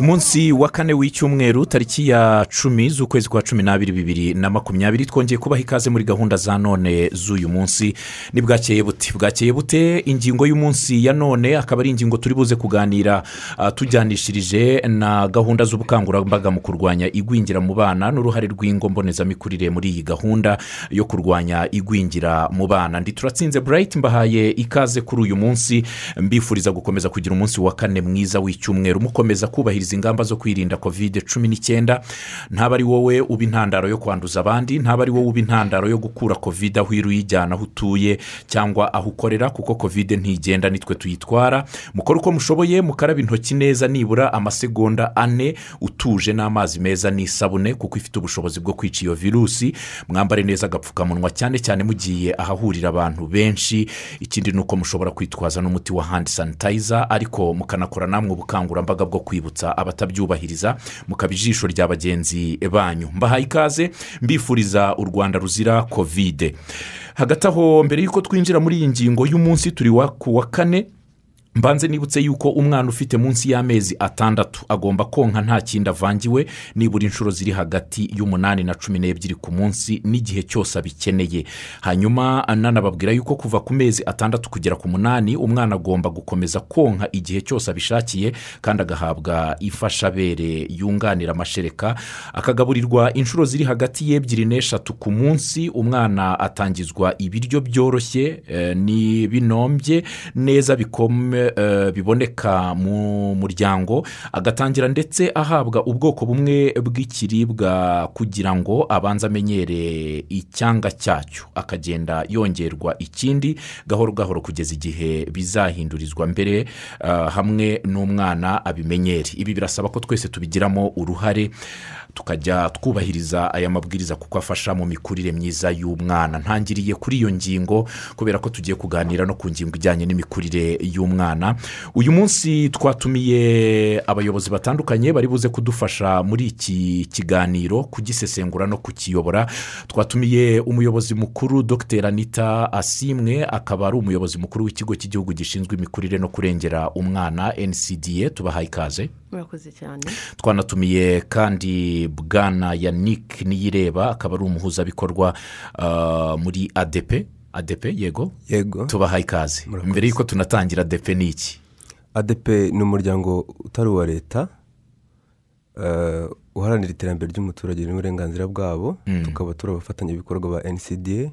ku munsi wa kane w'icyumweru tariki ya cumi z'ukwezi kwa cumi n'abiri bibiri na makumyabiri twongeye kubaha ikaze muri gahunda za none z'uyu munsi. Ni bwakeye bute bwakeye bute? Ingingo y'umunsi ya none akaba ari ingingo turi buze kuganira ah, tujyanishirije na gahunda z'ubukangurambaga mu kurwanya igwingira mu bana n'uruhare rw'ingo mbonezamikurire muri iyi gahunda yo kurwanya igwingira mu bana. Ndi turatsinze burayiti mbahaye ikaze kuri uyu munsi. Mbifuriza gukomeza kugira umunsi wa kane mwiza w'icyumweru. Mukomeza kubahiriza ingamba zo kwirinda kovide cumi n'icyenda. Ntaba ari wowe uba intandaro yo kwanduza abandi ntaba ari wowe uba intandaro yo gukura kovide aho iri uyijyana aho utuye cyangwa aho ukorera kuko kovide ntigenda nitwe tuyitwara. Mukore uko mushoboye mukaraba intoki neza nibura amasegonda ane utuje n'amazi meza n'isabune kuko ifite ubushobozi bwo kwica iyo virusi. Mwambare neza agapfukamunwa cyane cyane mugiye ahahurira abantu benshi. Ikindi ni uko mushobora kwitwaza n'umuti wa handi sanitayiza ariko mukanakora namwe ubukangurambaga bwo kwibutsa abatabyubahiriza mukaba ijisho rya bagenzi banyu. Mbahaye ikaze mbifuriza u rwanda ruzira kovide hagati aho mbere y'uko twinjira muri iyi ngingo y'umunsi turi ku wa kane mbanze nibutse yuko umwana ufite munsi y'amezi atandatu agomba konka nta kindi avangiwe nibura inshuro ziri hagati y'umunani na cumi n'ebyiri ku munsi n'igihe cyose abikeneye. Hanyuma nanababwira yuko kuva ku mezi atandatu kugera ku munani umwana agomba gukomeza konka igihe cyose abishakiye kandi agahabwa ifashabere yunganira amashereka. Akagaburirwa inshuro ziri hagati y'ebyiri n'eshatu ku munsi umwana atangizwa ibiryo byoroshye eh, ni binombye neza bikome eh, biboneka mu muryango agatangira ndetse ahabwa ubwoko bumwe bw'ikiribwa kugira ngo abanze amenyere icyanga cyacyo. Akagenda yongerwa ikindi gahoro gahoro kugeza igihe bizahindurizwa mbere eh, hamwe n'umwana abimenyere. Ibi birasaba ko twese tubigiramo uruhare tukajya twubahiriza aya mabwiriza kuko afasha mu mikurire myiza y'umwana. Ntangiriye kuri iyo ngingo kubera ko tugiye kuganira no ku ngingo ijyanye n'imikurire y'umwana. Uyu munsi twatumiye abayobozi batandukanye bari buze kudufasha muri iki kiganiro kugisesengura no kukiyobora. Twatumiye umuyobozi mukuru dr. Anita asimwe akaba ari umuyobozi mukuru w'ikigo cy'igihugu gishinzwe imikurire no kurengera umwana ncda tubahaye ikaze. Murakoze cyane. Twanatumiye kandi bwana yannick niyireba akaba ari umuhuzabikorwa ah, muri adepe adepe yego? Yego. Tubahaye ikaze. Mbere y'uko tunatangira adepe ni iki? Adp ni umuryango utari uwa leta eh, uharanira iterambere ry'umuturage n'uburenganzira bwabo. Tukaba turi abafatanyabikorwa ba ncda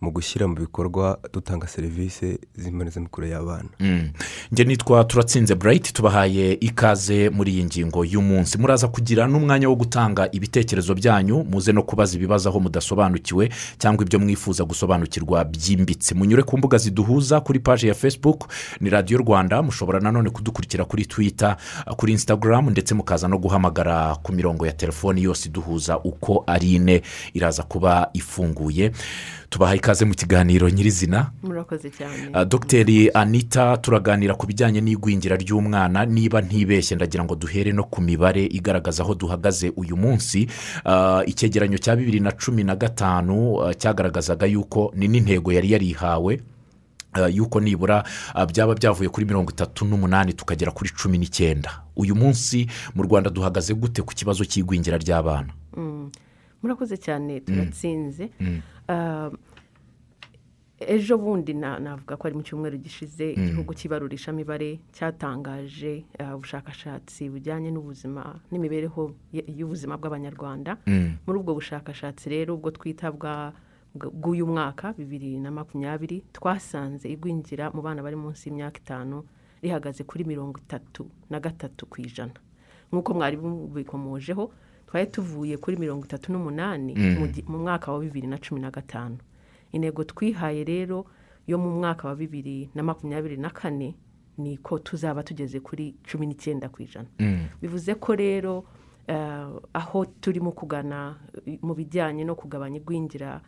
mu gushyira mu bikorwa dutanga serivisi z'imbonezamikurire y'abana. Mm. njye nitwa turatsinze burayiti tubahaye ikaze muri iyi ngingo y'umunsi. Muraza kugira n'umwanya wo gutanga ibitekerezo byanyu muze no kubaza ibibazo aho mudasobanukiwe cyangwa ibyo mwifuza gusobanukirwa byimbitse. Munyure ku mbuga ziduhuza kuri paji ya facebook ni radiyo rwanda. Mushobora nanone kudukurikira kuri twita kuri instagram ndetse mukaza no guhamagara ku mirongo ya telefoni yose iduhuza uko ari ine iraza kuba ifunguye. Tubahaye ikaze mu kiganiro nyirizina. Murakoze cyane. Uh, dogiteri anita turaganira ku bijyanye n'igwingira ry'umwana. Niba ntibeshye ndagira ngo duhere no ku mibare igaragaza aho duhagaze uyu munsi. Uh, icyegeranyo cya bibiri na cumi na gatanu uh, cyagaragazaga yuko ni n'intego yari yarihawe yuko nibura byaba byavuye kuri mirongo itatu n'umunani tukagera kuri cumi n'icyenda. Uyu munsi mu rwanda duhagaze gute ku kibazo cy'igwingira ry'abana? Murakoze cyane turatsinze. Ah, ejo bundi na- navuga ko ari mu cyumweru gishize igihugu cy'ibarurishamibare cyatangaje ah, ubushakashatsi bujyanye n'ubuzima n'imibereho y'ubuzima bw'abanyarwanda. Muri ubwo bushakashatsi rero ubwo twita bw'uyu mwaka bibiri na makumyabiri twasanze igwingira mu bana bari munsi y'imyaka itanu rihagaze kuri mirongo itatu na gatatu ku ijana. Nk'uko mwari mubikomojeho twari tuvuye kuri mirongo itatu n'umunani mu gi- mu mwaka wa bibiri na cumi na gatanu. Intego twihaye rero yo mu mwaka wa bibiri na makumyabiri na kane ni ko tuzaba tugeze kuri cumi n'icyenda ku ijana. Bivuze ko rero eh, aho turimo kugana eh, mu bijyanye no kugabanya igwingira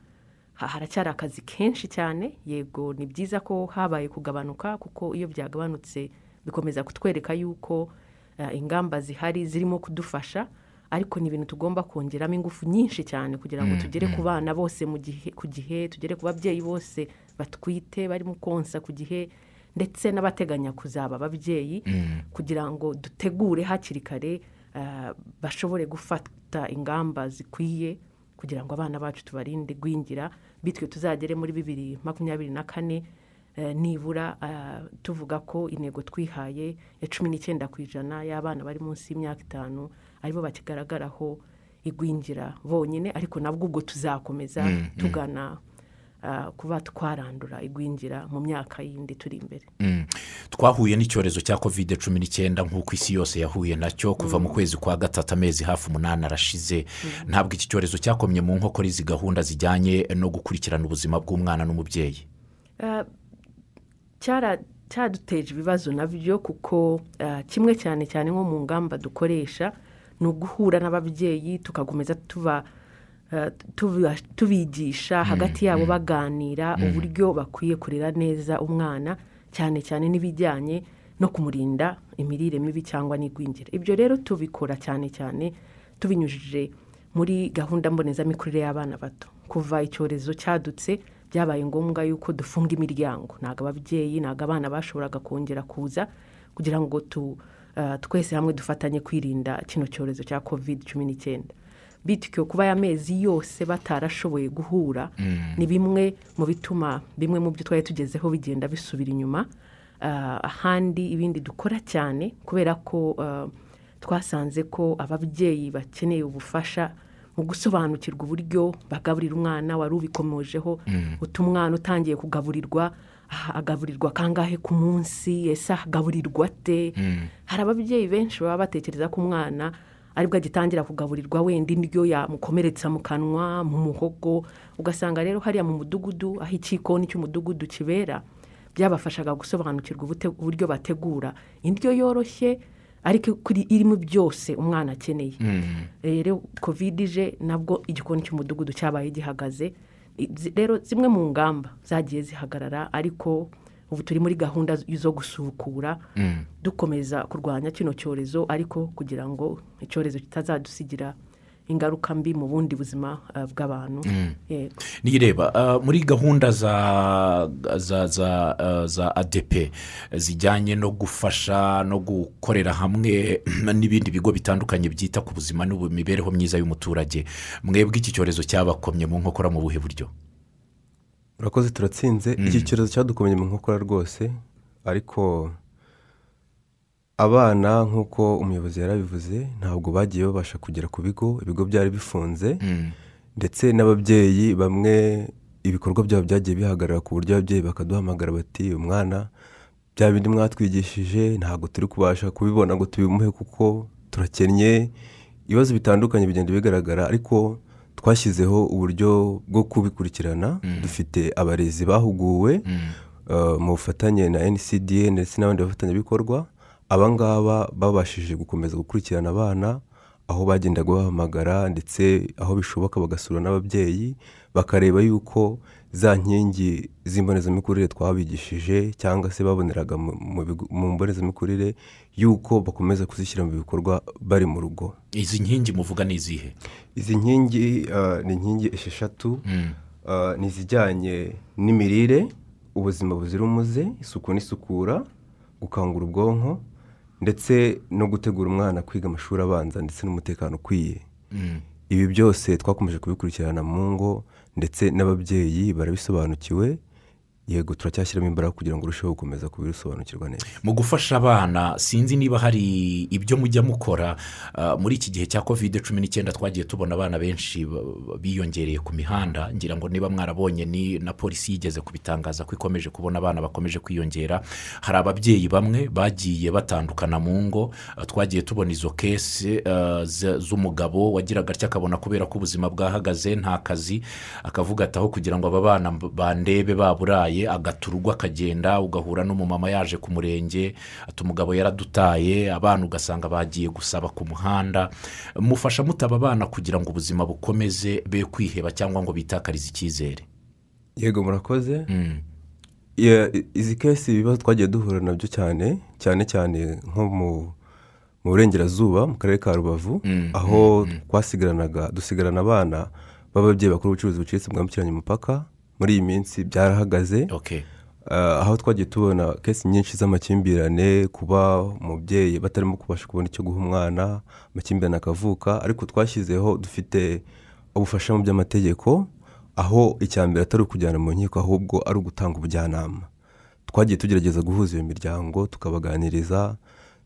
ha- haracyari akazi kenshi cyane. Yego ni byiza ko habaye kugabanuka kuko iyo byagabanutse bikomeza kutwereka yuko eh, ingamba zihari zirimo kudufasha. Ariko ni ibintu tugomba kongeramo ingufu nyinshi cyane kugira ngo tugere ku bana bose mu gihe ku gihe tugere ku babyeyi bose batwite barimo konsa ku gihe ndetse n'abateganya kuzaba ababyeyi kugira ngo dutegure hakiri kare ah, bashobore gufata ingamba zikwiye kugira ngo abana bacu tubarinde gwingira bityo tuzagere muri bibiri makumyabiri na kane eh, nibura ah, tuvuga ko intego twihaye ya cumi n'icyenda ku ijana y'abana bari munsi y'imyaka itanu ari bo bakigaragaraho igwingira bonyine ariko nabwo ubwo tuzakomeza tugana ah, kuba twarandura igwingira mu myaka yindi turi imbere. Mm. twahuye n'icyorezo cya kovide cumi n'icyenda nk'uko isi yose yahuye na cyo kuva mu kwezi kwa gatatu amezi hafi umunani arashize. Ntabwo iki cyorezo cyakomye mu nkokora izi gahunda zijyanye no gukurikirana ubuzima bw'umwana n'umubyeyi? Ah, cyaduteje ibibazo na byo kuko ah, kimwe cyane cyane nko mu ngamba dukoresha ni uguhura n'ababyeyi tukakomeza tuba tuba- tubigisha hagati yabo baganira uburyo bakwiye kurera neza umwana cyane cyane n'ibijyanye no kumurinda imirire mibi cyangwa n'igwingira. Ibyo rero tubikora cyane cyane tubinyujije muri gahunda mbonezamikurire y'abana bato. Kuva icyorezo cyadutse byabaye ngombwa yuko dufunga imiryango. Ntabwo ababyeyi ntabwo abana bashoboraga kongera kuza kugira ngo tu, twese hamwe dufatanye kwirinda kino cyorezo cya covid cumi n'icyenda bityo kuba aya mezi yose batarashoboye guhura ni bimwe mu bituma bimwe mu byo twari tugezeho bigenda bisubira inyuma. Ah, ahandi ibindi dukora cyane kubera ko ah, twasanze ko ababyeyi bakeneye ubufasha mu gusobanukirwa uburyo bagaburira umwana wari ubikomojeho uta umwana utangiye kugaburirwa agaburirwa kangahe ku munsi ese agaburirwa ate? Hari ababyeyi benshi baba batekereza ko umwana ari bwo agitangira kugaburirwa wenda indyo yamukomeretsa mu kanwa mu muhogo. Ugasanga rero hariya mu mudugudu aho ikikoni cy'umudugudu kibera byabafashaga gusobanukirwa uburyo bategura. Indyo yoroshye ariko kuri irimo byose umwana akeneye. Rero kovide ije nabwo igikoni cy'umudugudu cyabaye gihagaze. Rero zimwe mu ngamba zagiye zihagarara ariko ubu turi muri gahunda zo gusukura dukomeza kurwanya kino cyorezo ariko kugira ngo icyorezo kitazadusigira ingaruka mbi mu bundi buzima ah, bw'abantu. Yego. niyireba ah, muri gahunda za za za za adepe zijyanye no gufasha no gukorera hamwe n'ibindi bigo bitandukanye byita ku buzima n'imibereho myiza y'umuturage. Mwebwe iki cyorezo cyabakomye mu nkokora mu buhe buryo? Urakoze turatsinze. Iki cyorezo cyadukomeye mu nkokora rwose ariko abana nk'uko umuyobozi yarabivuze ntabwo bagiye babasha kugera ku bigo ibigo byari bifunze ndetse n'ababyeyi bamwe ibikorwa byabo byagiye bihagarara ku buryo ababyeyi bakaduhamagara bati umwana bya bindi mwatwigishije ntabwo turi kubasha kubibona ngo tubimuhe kuko turakennye ibibazo bitandukanye bigenda bigaragara ariko twashyizeho uburyo bwo kubikurikirana dufite abarezi bahuguwe uh, mu bufatanye na ncda ndetse n'abandi bafatanyabikorwa abangaba babashije gukomeza gukurikirana abana aho bagendaga bahamagara ndetse aho bishoboka bagasura n'ababyeyi bakareba yuko za nkingi z'imbonezamikurire twabigishije cyangwa se baboneraga mu- mbonezamikurire yuko bakomeza kuzishyira mu bikorwa bari mu rugo. Izi nkingi muvuga ni izihe? Izi nkingi uh, ni inkingi esheshatu uh, ni izijyanye n'imirire ubuzima buzira umuze isuku n'isukura gukangura ubwonko ndetse no gutegura umwana kwiga amashuri abanza ndetse n'umutekano ukwiye. Ibi byose twakomeje kubikurikirana mu ngo ndetse n'ababyeyi barabisobanukiwe yego turacyashyiramo imbaraga kugira ngo urusheho gukomeza kubisobanukirwa neza. Mu gufasha abana sinzi niba hari ibyo mujya mukora. Ah, muri iki gihe cya kovide cumi n'icyenda twagiye tubona abana benshi biyongereye ku mihanda ngira ngo niba mwarabonye ni na polisi yigeze kubitangaza ko ikomeje kubona abana bakomeje kwiyongera. Hari ababyeyi bamwe bagiye batandukana mu ngo ah, twagiye tubona izo kese ah, z'umugabo wagiraga atya akabona kubera ko ubuzima bwahagaze nta kazi. Akavuga ati aho kugira ngo aba bana bandebe baburaye agata urugo akagenda ugahura n'umumama yaje ku murenge ati umugabo yaradutaye abana ugasanga bagiye gusaba ku muhanda. Mufasha mutaba abana kugira ngo ubuzima bukomeze be kwiheba cyangwa ngo bitakarize icyizere? Yego murakoze. Mm. Ya- izi kesi ibibazo twagiye duhura na byo cyane cyane cyane nko mu mu burengerazuba mu karere ka rubavu aho twasigaranaga dusigarana abana b'ababyeyi bakora ubucuruzi buciriritse bwambukiranya umupaka muri iyi minsi byarahagaze. Ah, aho twagiye tubona kesi nyinshi z'amakimbirane kuba umubyeyi batarimo kubasha kubona icyo guha umwana amakimbirane akavuka ariko twashyizeho dufite ubufasha mu by'amategeko aho icya mbere atari ukujyana mu nkiko ahubwo ari ugutanga ubujyanama. Twagiye tugerageza guhuza iyo miryango tukabaganiriza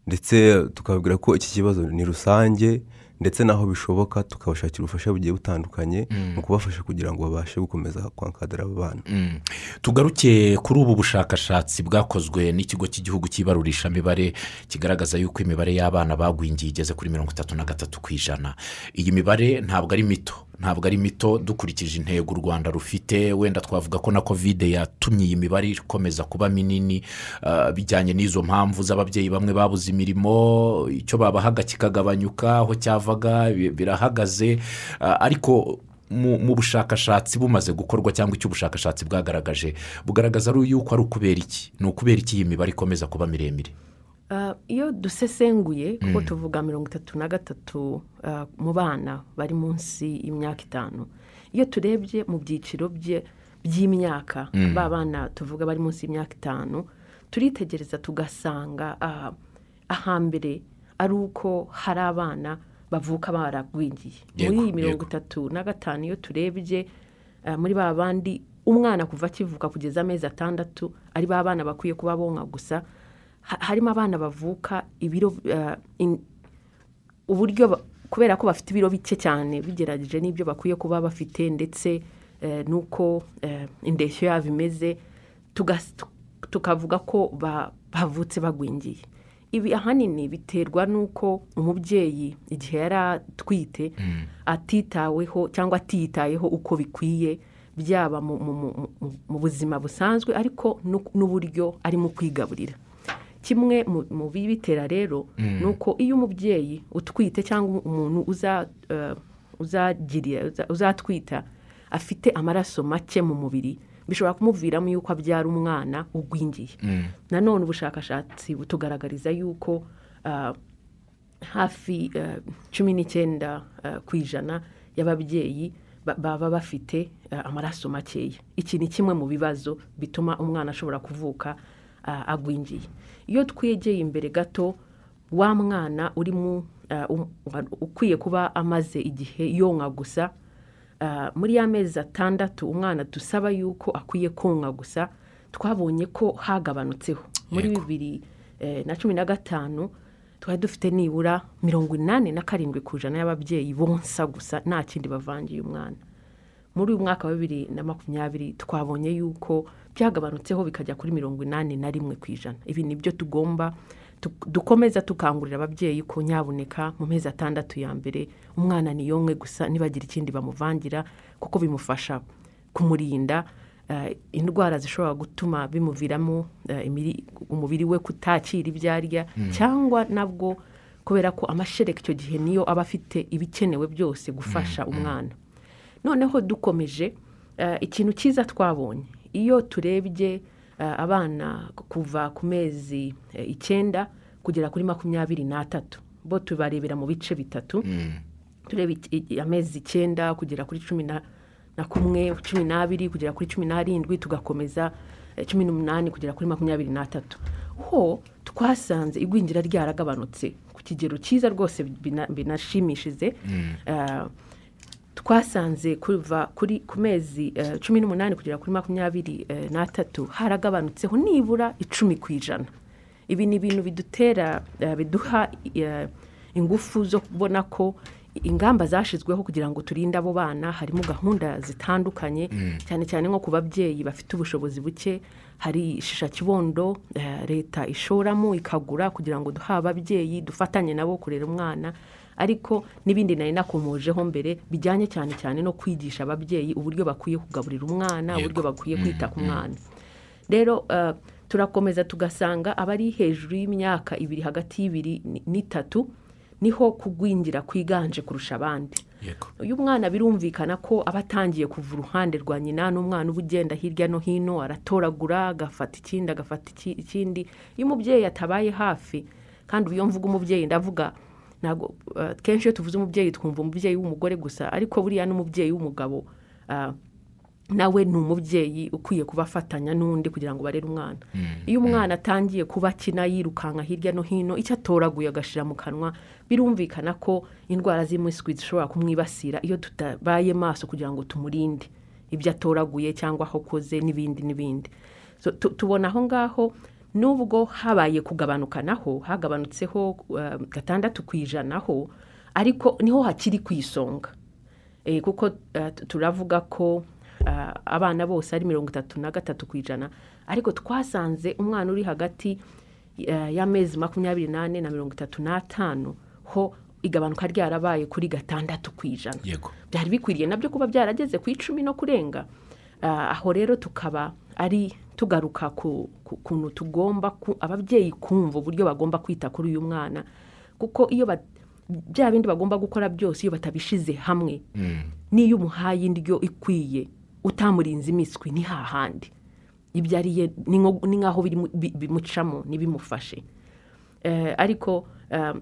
ndetse tukababwira ko iki kibazo ni rusange ndetse n'aho bishoboka tukabashakira ubufasha bugiye butandukanye mu kubafasha kugira ngo babashe gukomeza kwankadara abo bana. Mm. tugaruke kuri ubu bushakashatsi bwakozwe n'ikigo cy'igihugu cy'ibarurishamibare kigaragaza yuko imibare y'abana bagwingiye igeze kuri mirongo itatu na gatatu ku ijana. Iyi mibare ntabwo ari mito. Ntabwo ari mito dukurikije intego u rwanda rufite. Wenda twavuga ko na kovide yatumye iyi mibare ikomeza kuba minini ah, bijyanye n'izo mpamvu z'ababyeyi bamwe babuze imirimo. Icyo babahaga kikagabanyuka aho cyavaga bi- birahagaze. Ah, ariko mu bushakashatsi bumaze gukorwa cyangwa icyo ubushakashatsi bwagaragaje bugaragaza yuko ari ukubera iki? Ni ukubera iki iyi mibare ikomeza kuba miremire? Iyo dusesenguye kuko tuvuga mirongo itatu na gatatu ah, mu bana bari munsi y'imyaka itanu iyo turebye mu byiciro bye by'imyaka ba bana tuvuga bari munsi y'imyaka itanu turitegereza tugasanga ah, ahambere ari uko hari abana bavuka baragwingiye. Muri iyi mirongo itatu na gatanu iyo turebye ah, muri ba bandi umwana kuva akivuka kugeza amezi atandatu ari ba bana bakwiye kuba bonka gusa harimo abana bavuka ibiro in- uburyo kubera ko bafite ibiro bike cyane bigerageje n'ibyo bakwiye kuba bafite ndetse eh, n'uko eh, indeshyo yabo imeze tukavuga ko ba- bavutse bagwingiye. Ibi ahanini biterwa n'uko umubyeyi igihe yari atwite atitaweho cyangwa atiyitayeho uko bikwiye byaba mu- buzima busanzwe ariko n'u- n'uburyo arimo kwigaburira. Kimwe mu- bibitera rero ni uko iyo umubyeyi utwite cyangwa umuntu uza, eh, uzatwita afite amaraso make mu mubiri bishobora kumuviramo yuko abyara umwana ugwingiye. Nanone ubushakashatsi butugaragariza yuko ah, hafi eh, cumi n'icyenda eh, ku ijana y'ababyeyi ba- baba bafite eh, amaraso makeya. Iki ni kimwe mu bibazo bituma umwana ashobora kuvuka agwingiye iyo twegeye imbere gato wa mwana urimo um- ukwiye kuba amaze igihe yonka gusa muri ya mezi atandatu umwana dusaba yuko akwiye konka gusa twabonye ko hagabanutseho. Muri bibiri eh, na cumi na gatanu twari dufite nibura mirongo inani na karindwi ku ijana y'ababyeyi bonsa gusa nta kindi bavangiye umwana. Muri uyu mwaka wa bibiri na makumyabiri twabonye yuko byagabanutseho bikajya kuri mirongo inani na rimwe ku ijana. Ibi ni byo tugomba tu- dukomeza tukangurira ababyeyi ko nyabuneka mu mezi atandatu ya mbere umwana niyonke gusa nibagira ikindi bamuvangira kuko bimufasha kumurinda eh, indwara zishobora gutuma bimuviramo eh, imiri- umubiri we kutakira ibyo arya cyangwa nabwo kubera ko amashereka icyo gihe niyo aba afite ibikenewe byose gufasha umwana. Noneho dukomeje eh, ikintu cyiza twabonye. Iyo turebye eh, abana kuva ku mezi eh, icyenda kugera kuri makumyabiri n'atatu bo tubarebera mu bice bitatu. Tureba iki- i- amezi icyenda kugera kuri cumi na kumwe cumi n'abiri kugera kuri cumi n'arindwi tugakomeza cumi n'umunani kugera kuri makumyabiri n'atatu. Ho twasanze igwingira ryaragabanutse. Ku kigero cyiza rwose bina- binashimishije. Eh, twasanze kuva kuri ku mezi eh, cumi n'umunani kugera kuri makumyabiri eh, n'atatu haragabanutseho nibura icumi ku ijana. Ibi ni ibintu bidutera eh, biduha ingufu zo kubona ko ingamba zashyizweho kugira ngo turinde abo bana harimo gahunda zitandukanye cyane cyane nko ku babyeyi bafite ubushobozi buke hari shisha kibondo eh, leta ishoramo ikagura kugira ngo duhe ababyeyi dufatanye nabo kurera umwana ariko n'ibindi nari nakomojeho mbere bijyanye cyane cyane no kwigisha ababyeyi uburyo bakwiye kugaburira umwana uburyo bakwiye kwita ku mwana. Rero eh, turakomeza tugasanga abari hejuru y'imyaka ibiri hagati y'ibiri ni- n'itatu ni ho kugwingira kwiganje kurusha abandi. Uyu mwana birumvikana ko aba atangiye kuva uruhande rwa nyina n'umwana uba ugenda hirya no hino aratoragura agafata ikindi agafata iki- ikindi. Iyo umubyeyi atabaye hafi kandi iyo mvuga umubyeyi ndavuga ntabwo eh, kenshi iyo tuvuze umubyeyi twumva umubyeyi w'umugore gusa ariko buriya n'umubyeyi w'umugabo ah, nawe ni umubyeyi ukwiye kuba afatanya n'undi kugira ngo barere umwana. Iyo umwana atangiye kuba akina yirukanka hirya no hino icyo atoraguye agashyira mu kanwa birumvikana ko indwara z'impiswi zishobora kumwibasira iyo tutabaye maso kugira ngo tumurinde. Ibyo atoraguye cyangwa aho akoze n'ibindi n'ibindi. Tubona aho ngaho nubwo habaye kugabanuka naho hagabanutseho eh, gatandatu ku ijana ho ariko ni ho hakiri ku isonga. Eh, kuko eh, tu- turavuga ko abana bose ari mirongo itatu na gatatu ku ijana ariko twasanze umwana uri hagati y'amezi makumyabiri n'ane na mirongo itatu n'atanu ho igabanuka ryarabaye kuri gatandatu ku ijana. Yego. Byari bikwiriye na byo kuba byarageze ku icumi no kurenga. Ah, aho rero tukaba ari tugaruka ku ku- kuntu tugomba ku- ababyeyi kumva uburyo bagomba kwita kuri uyu mwana. Kuko iyo ba- bya bindi bagomba gukora byose iyo batabishize hamwe n'iyo umuhaye indyo ikwiye utamurinze imiswi ni hahandi ibyo ariye ni nk'aho bimucamo ntibimufashe Eh, ariko eh,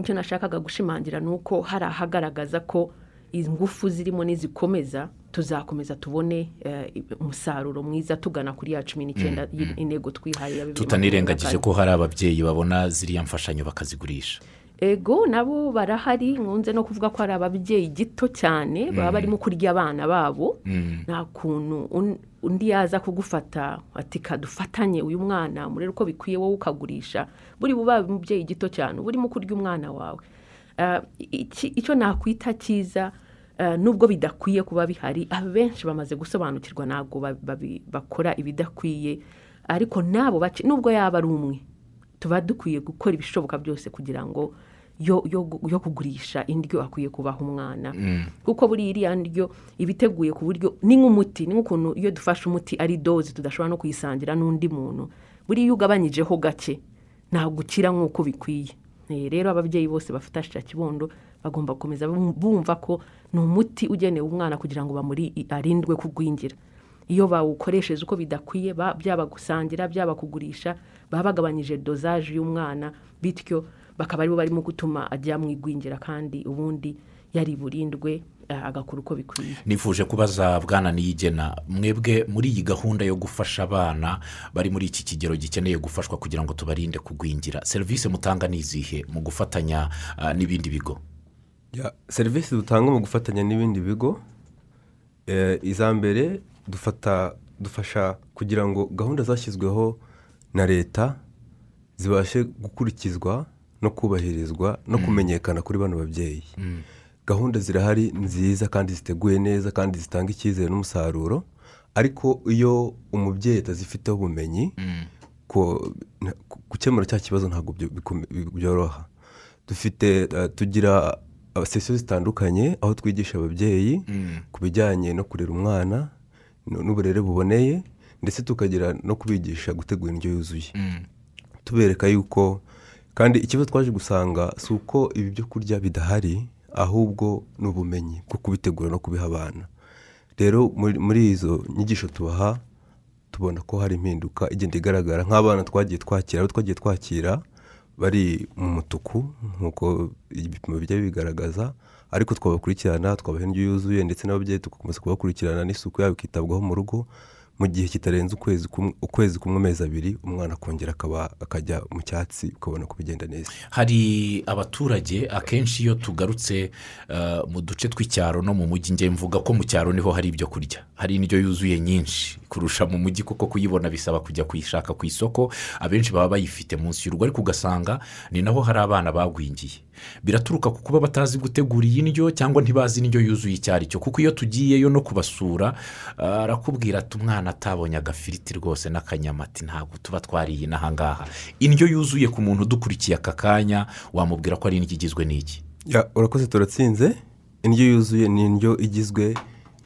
icyo nashakaga gushimangira ni uko hari ahagaragaza ko ingufu zirimo n'izikomeza tuzakomeza tubone eh, umusaruro mwiza tugana kuri ya cumi n'icyenda y'intego twihaye ya bibiri tutanirengagije makumyabiri na ko hari ababyeyi babona ziriya mfashanyo bakazigurisha. Ego nabo barahari nkunze no kuvuga ko hari ababyeyi gito cyane baba barimo kurya abana babo. Nta kuntu un- undi yaza kugufata ati kadufatanye uyu mwana murebe uko bikwiye wowe ukagurisha. Buri buba umubyeyi gito cyane uba urimo kurya umwana wawe. Icyo nakwita cyiza ah, nubwo bidakwiye kuba bihari abenshi bamaze gusobanukirwa ntabwo bakora ibidakwiye ariko nabo bace nubwo yaba ari umwe tuba dukwiye gukora ibishoboka byose kugira ngo yo, yo, gu- yo kugurisha indyo akwiye kubaha umwana. Kuko buriya iriya ndyo iba iteguye ku buryo ni nk'umuti ni nk'ukuntu iyo dufashe umuti ari doze tudashobora no kuyisangira n'undi muntu. Buriya iyo ugabanyijeho gake ntabwo ukira nk'uko bikwiye. Eh, rero ababyeyi bose bafite shisha kibondo bagomba gukomeza bum- bumva ko ni umuti ugenewe umwana kugira ngo bamuri arindwe kugwingira. Iyo bawukoresheje uko bidakwiye ba- byaba gusangira byaba kugurisha baba bagabanyije dozaje y'umwana bityo bakaba ari bo barimo gutuma ajya mu igwingira kandi ubundi yari burindwe. eh, agakora uko bikwiye. Nifuje kubaza bwana niyigena. Mwebwe muri iyi gahunda yo gufasha abana bari muri iki kigero gikeneye gufashwa kugira ngo tubarinde kugwingira. Serivisi mutanga ni izihe mu gufatanya ah, n'ibindi bigo? Ya, serivisi dutanga mu gufatanya n'ibindi bigo eh, iza mbere dufata dufasha kugira ngo gahunda zashyizweho na leta zibashe gukurikizwa no kubahirizwa no kumenyekana kuri bano babyeyi. Gahunda zirahari nziza kandi ziteguye neza kandi zitanga icyizere n'umusaruro ariko iyo umubyeyi atazifiteho ubumenyi ku- gukemura cya kibazo ntabwo byoroha. Dufite eh, tugira uh, sesiyo zitandukanye aho twigisha ababyeyi ku bijyanye no kurera umwana n'uburere buboneye ndetse tukagira no kubigisha gutegura indyo yuzuye. Tubereka yuko kandi ikibazo twaje gusanga si uko ibi byo kurya bidahari ahubwo ni ubumenyi bwo kubitegura no kubiha abana. Rero muri- izo nyigisho tubaha tubona ko hari impinduka igenda igaragara. Nk'abana twagiye twakira abo twagiye twakira bari mu mutuku nk'uko ibipimo bijya bibigaragaza ariko twabakurikirana twabaha indyo yuzuye ndetse n'ababyeyi tugakomeza kubakurikirana n'isuku yabo ikitabwaho mu rugo mu gihe kitarenze ukwezi kumwe amezi abiri umwana akongera akajya mu cyatsi ukabona ko bigenda neza. Hari abaturage akenshi iyo tugarutse eh, mu duce tw'icyaro no mu mujyi njye mvuga ko mu cyaro ni ho hari ibyo kurya. Hari indyo yuzuye nyinshi. Kurusha mu mujyi kuko kuyibona bisaba kujya kuyishaka ku isoko. Abenshi baba bayifite munsi y'urugo ariko ugasanga ni naho hari abana bagwingiye. Biraturuka ku kuba batazi gutegura iyi ndyo cyangwa ntibazi indyo yuzuye icyo ari cyo. Kuko iyo tugiyeyo no kubasura eh, arakubwira ati umwana atabonye agafiriti rwose n'akanyamati ntabwo tuba twariye n'aha ngaha. Indyo yuzuye ku muntu udukurikiye aka kanya wamubwira ko ari indyo igizwe n'iki? Urakoze turatsinze. Indyo yuzuye ni indyo igizwe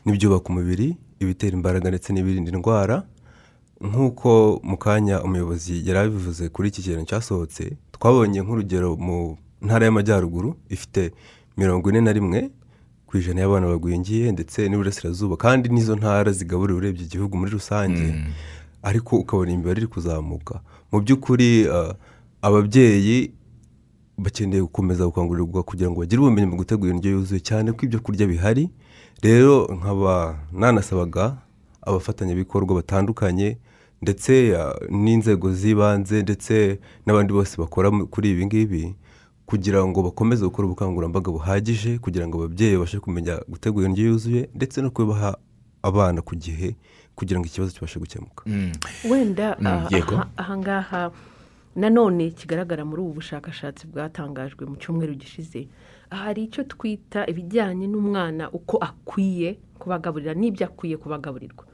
n'ibyubaka umubiri ibitera imbaraga ndetse n'ibirinda indwara nk'uko mu kanya umuyobozi yari abivuze kuri iki kintu cyasohotse twabonye nk'urugero mu ntara y'amajyaruguru ifite mirongo ine na rimwe ku ijana y'abana bagwingiye ndetse n'iburasirazuba kandi n'izo ntara zigaburira urebye igihugu muri rusange ariko ukabona imibare iri kuzamuka. Mu by'ukuri ah, ababyeyi bakeneye gukomeza gukangurirwa kugira ngo bagire ubumenyi mu gutegura indyo yuzuye cyane ko ibyo kurya bihari rero nkaba nanasabaga abafatanyabikorwa batandukanye ndetse ah, n'inzego z'ibanze ndetse n'abandi bose bakora kuri ibi ngibi kugira ngo bakomeze gukora ubukangurambaga buhagije kugira ngo ababyeyi babashe kumenya gutegura indyo yuzuye ndetse no kubaha abana ku gihe kugira ngo ikibazo kibashe gukemuka. Mm. wenda Mm, ah, ahangaha nanone kigaragara muri ubu bushakashatsi bwatangajwe mu cyumweru gishize. Hari icyo twita ibijyanye n'umwana uko akwiye kubagaburira n'ibyo akwiye kubagaburirwa.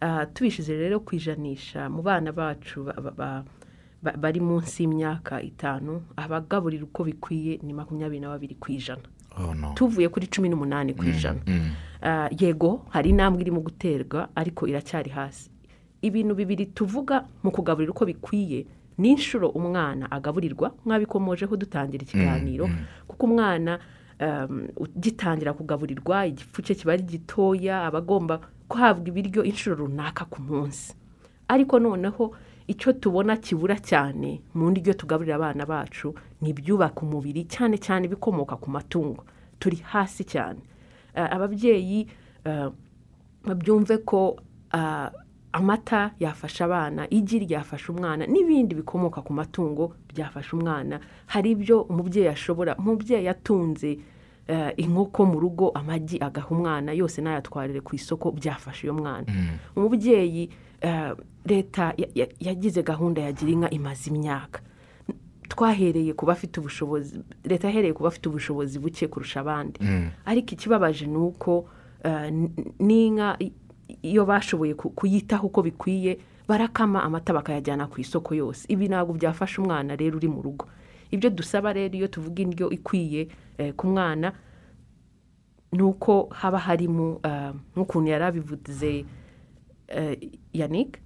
Ah, tubishyize rero ku ijanisha mu bana bacu ba- ba- ba- ba- bari munsi y'imyaka itanu abagaburira uko bikwiye ni makumyabiri na babiri ku ijana. Oh, tuvuye kuri cumi n'umunani ku ijana. Ah, yego hari intambwe irimo guterwa ariko iracyari hasi. Ibintu bibiri tuvuga mu kugaburira uko bikwiye ni inshuro umwana agaburirwa mwabikomojeho dutangira ikiganiro. Kuko umwana um, ugitangira kugaburirwa igifu cye kiba ari gitoya aba agomba guhabwa ibiryo inshuro runaka ku munsi. Ariko noneho icyo tubona kibura cyane mu ndyo tugaburira abana bacu ni ibyubaka umubiri cyane cyane ibikomoka ku matungo. Turi hasi cyane. Eh, ababyeyi eh, babyumve ko ah, amata yafasha abana igi ryafasha umwana n'ibindi bikomoka ku matungo byafasha umwana. Hari ibyo umubyeyi ashobora umubyeyi atunze eh, inkoko mu rugo amagi agaha umwana yose n'ayatwarire ku isoko byafasha uyo mwana. Umubyeyi eh, leta ya- ya- yagize gahunda ya gira inka imaze imyaka. Twahereye ku bafite ubushobozi leta yahereye ku bafite ubushobozi buke kurusha abandi. Ariko ikibabaje ni uko eh, n'inka iyo bashoboye ku- kuyitaho uko bikwiye barakama amata bakayajyana ku isoko yose. Ibi ntabwo byafasha umwana rero uri mu rugo. Ibyo dusaba rero iyo tuvuga indyo ikwiye eh, ku mwana ni uko haba harimo eh, nk'ukuntu yari abivuze eh, yannick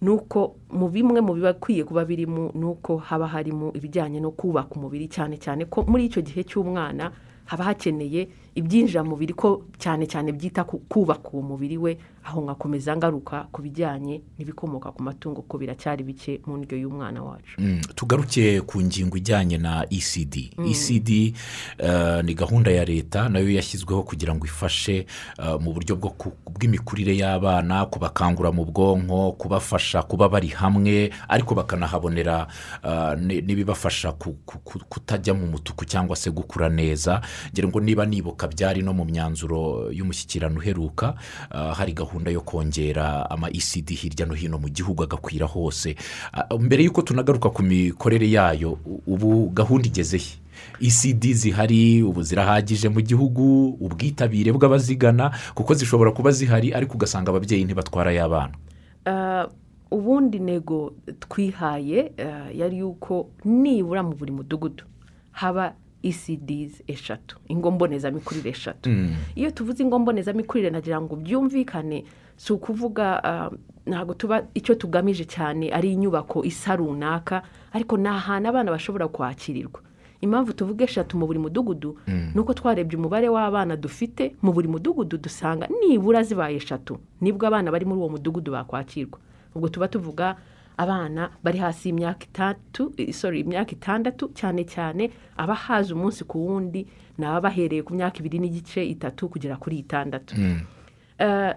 ni uko mu bimwe mu bibakwiye kuba birimo ni uko haba harimo ibijyanye no kubaka umubiri cyane cyane ko muri icyo gihe cy'umwana haba hakeneye ibyinjira mu mubiri ko cyane cyane byita ku kubaka uwo mubiri we aho ngakomeza ngaruka ku bijyanye n'ibikomoka ku matungo ko biracyari bike mu ndyo y'umwana wacu. Mm, tugaruke ku ngingo ijyanye na ecd ecd eh, ni gahunda ya leta na yo yashyizweho kugira ngo ifashe eh, mu buryo bw'imikurire y'abana kubakangura mu bwonko kubafasha kuba bari hamwe ariko bakanahabonera eh, ni- n'ibibafasha ku- ku- ku- kutajya mu mutuku cyangwa se gukura neza. Ngira ngo niba nibuka byari no mu myanzuro y'umushyikirano uheruka eh, hari gahunda yo kongera ama ecd hirya no hino mu gihugu agakwira hose. Ah, mbere y'uko tunagaruka ku mikorere yayo ubu gahunda igeze he? Ecd zihari ubu zirahagije mu gihugu ubwitabire bw'abazigana kuko zishobora kuba zihari ariko ugasanga ababyeyi ntibatwara y'abana Ah, ubundi ntego twihaye ah, yari yuko nibura mu buri mudugudu. Haba ecds eshatu ingo mbonezamikurire eshatu iyo tuvuze ingo mbonezamikurire nagira ngo byumvikane si ukuvuga ah, ntabwo tuba icyo tugamije cyane ari inyubako isa runaka ariko ni ahantu abana bashobora kwakirirwa. Impamvu tuvuga eshatu mu buri mudugudu ni uko twarebye umubare w'abana dufite mu buri mudugudu dusanga nibura zibaye eshatu ni bwo abana bari muri uwo mudugudu bakwakirwa. Ubwo tuba tuvuga abana bari hasi y'imyaka itatu eh, sorry imyaka itandatu cyane cyane abahaza umunsi ku wundi ni ababa bahereye ku myaka ibiri n'igice itatu kugera kuri itandatu. Eh,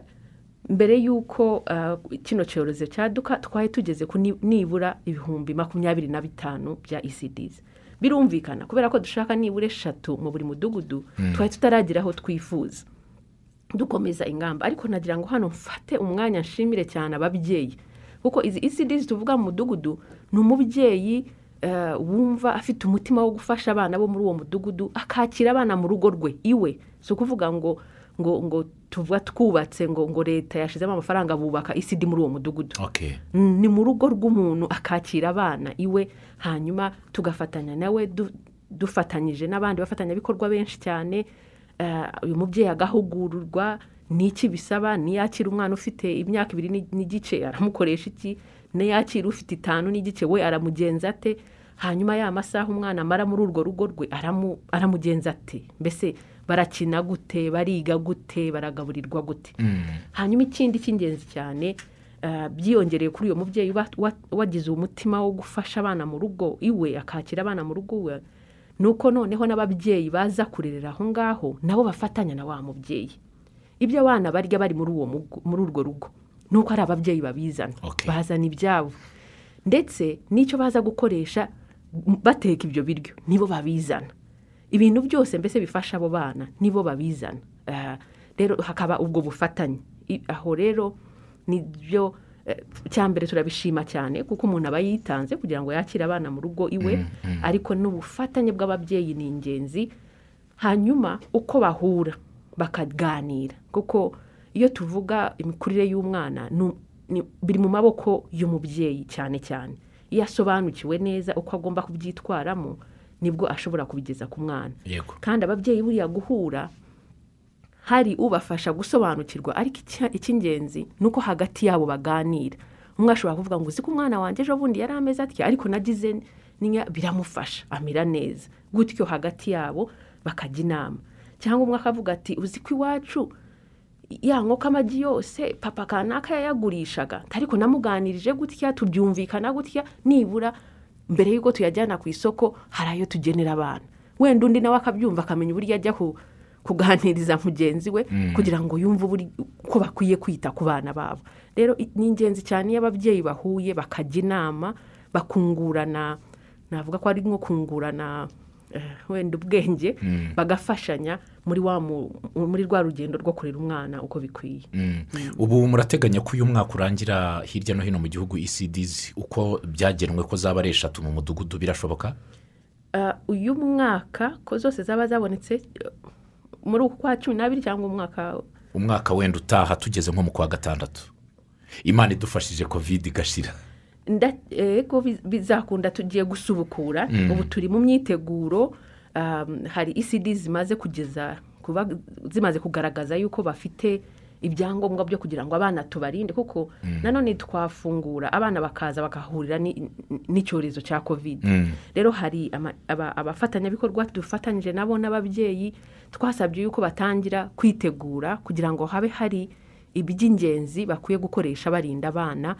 mbere y'uko eh, kino cyorezo cyaduka twari tugeze ku ni- nibura ibihumbi makumyabiri na bitanu bya ecds birumvikana kubera ko dushaka nibura eshatu mu buri mudugudu twari tutaragira aho twifuza. Dukomeza ingamba ariko nagira ngo hano mfate umwanya nshimire cyane ababyeyi. Kuko izi ecds tuvuga mu mudugudu ni umubyeyi eh, wumva afite umutima wo gufasha abana bo muri uwo mudugudu akakira abana mu rugo rwe iwe. Si ukuvuga ngo ngo ngo tuvuga twubatse ngo ngo leta yashyizemo amafaranga bubaka ecd muri uwo mudugudu. Okay. ni mu rugo rw'umuntu akakira abana iwe. Hanyuma tugafatanya nawe du- dufatanyije n'abandi bafatanyabikorwa benshi cyane. Eh, uyu mubyeyi agahugurwa n'iki bisaba? Niyakira umwana ufite imyaka ibiri n'i- n'igice aramukoresha iki? Niyakira ufite itanu n'igice we aramugenza ate? Hanyuma ya masaha umwana amara muri urwo rugo rwe aramu- aramugenza ate? Mbese barakina gute? Bariga gute? Baragaburirwa gute? Hanyuma ikindi cy'ingenzi cyane eh, byiyongereye kuri uyu mubyeyi wa- wa- wagize umutima wo gufasha abana mu rugo iwe akakira abana mu rugo iwe ni uko noneho n'ababyeyi baza kurerera aho ngaho nabo bafatanya na wa mubyeyi. Ibyo abana barya bari muri urwo rugo. Ni uko ari ababyeyi babizana. Bazana ibyabo. Ndetse n'icyo baza gukoresha bateka ibyo biryo. Nibo babizana. Ibintu byose mbese bifasha abo bana nibo babizana. Rero hakaba ubwo bufatanye. Aho rero ni byo eh, cya mbere turabishima cyane kuko umuntu aba yitanze kugira ngo yakire abana mu rugo iwe. Ariko n'ubufatanye bw'ababyeyi ni ingenzi. Hanyuma uko bahura. Bakaganira kuko iyo tuvuga imikurire y'umwana biri mu maboko y'umubyeyi cyane cyane. Iyo asobanukiwe neza uko agomba kubyitwaramo ni bwo ashobora kubigeza ku mwana. Kandi ababyeyi buriya guhura hari ubafasha gusobanukirwa ariko icy'ingenzi ni uko hagati yabo baganira. Umwe ashobora kuvuga ngo uzi ko umwana wanjye ejo bundi yari ameze atya? Ariko nagize biramufasha amera neza. Gutyo hagati yabo bakajya inama. Cyangwa umwe akavuga ati uzi ko iwacu ya nkoko amagi yose papa kanaka yayagurishaga ariko namuganirije gutya tubyumvikana gutya nibura mbere y'uko tuyajyana ku isoko hari ayo tugenera abana wenda undi nawe akabyumva akamenya uburyo ajya ku- kuganiriza mugenzi we kugira ngo yumve uko bakwiye kwita ku bana babo. Rero ni ingenzi cyane iyo ababyeyi bahuye bakajya inama bakungurana navuga ko ari nko kungurana eh, wenda ubwenge bagafashanya muri wa mu- muri rwa rugendo rwo kurera umwana uko bikwiye. Mm. ubu murateganya ko uyu mwaka urangira hirya no hino mu gihugu ecds uko byagenwe ko zaba ari eshatu mu mudugudu birashoboka? Ah, uyu mwaka ko zose zaba zabonetse eh, muri uku kwa cumi n'abiri cyangwa umwaka umwaka wenda utaha tugeze nko mu kwa gatandatu. Imana idufashije kovide igashira. Bi- bizakunda tugiye gusubukura. Ubu turi mu myiteguro hari ecd zimaze kugeza zimaze kugaragaza yuko bafite ibyangombwa byo kugira ngo abana tubarinde kuko nanone twafungura abana bakaza bagahurira ni- n'icyorezo cya kovide rero hari abafatanyabikorwa dufatanyije nabo n'ababyeyi twasabye yuko batangira kwitegura kugira ngo habe hari iby'ingenzi bakwiye gukoresha barinda abana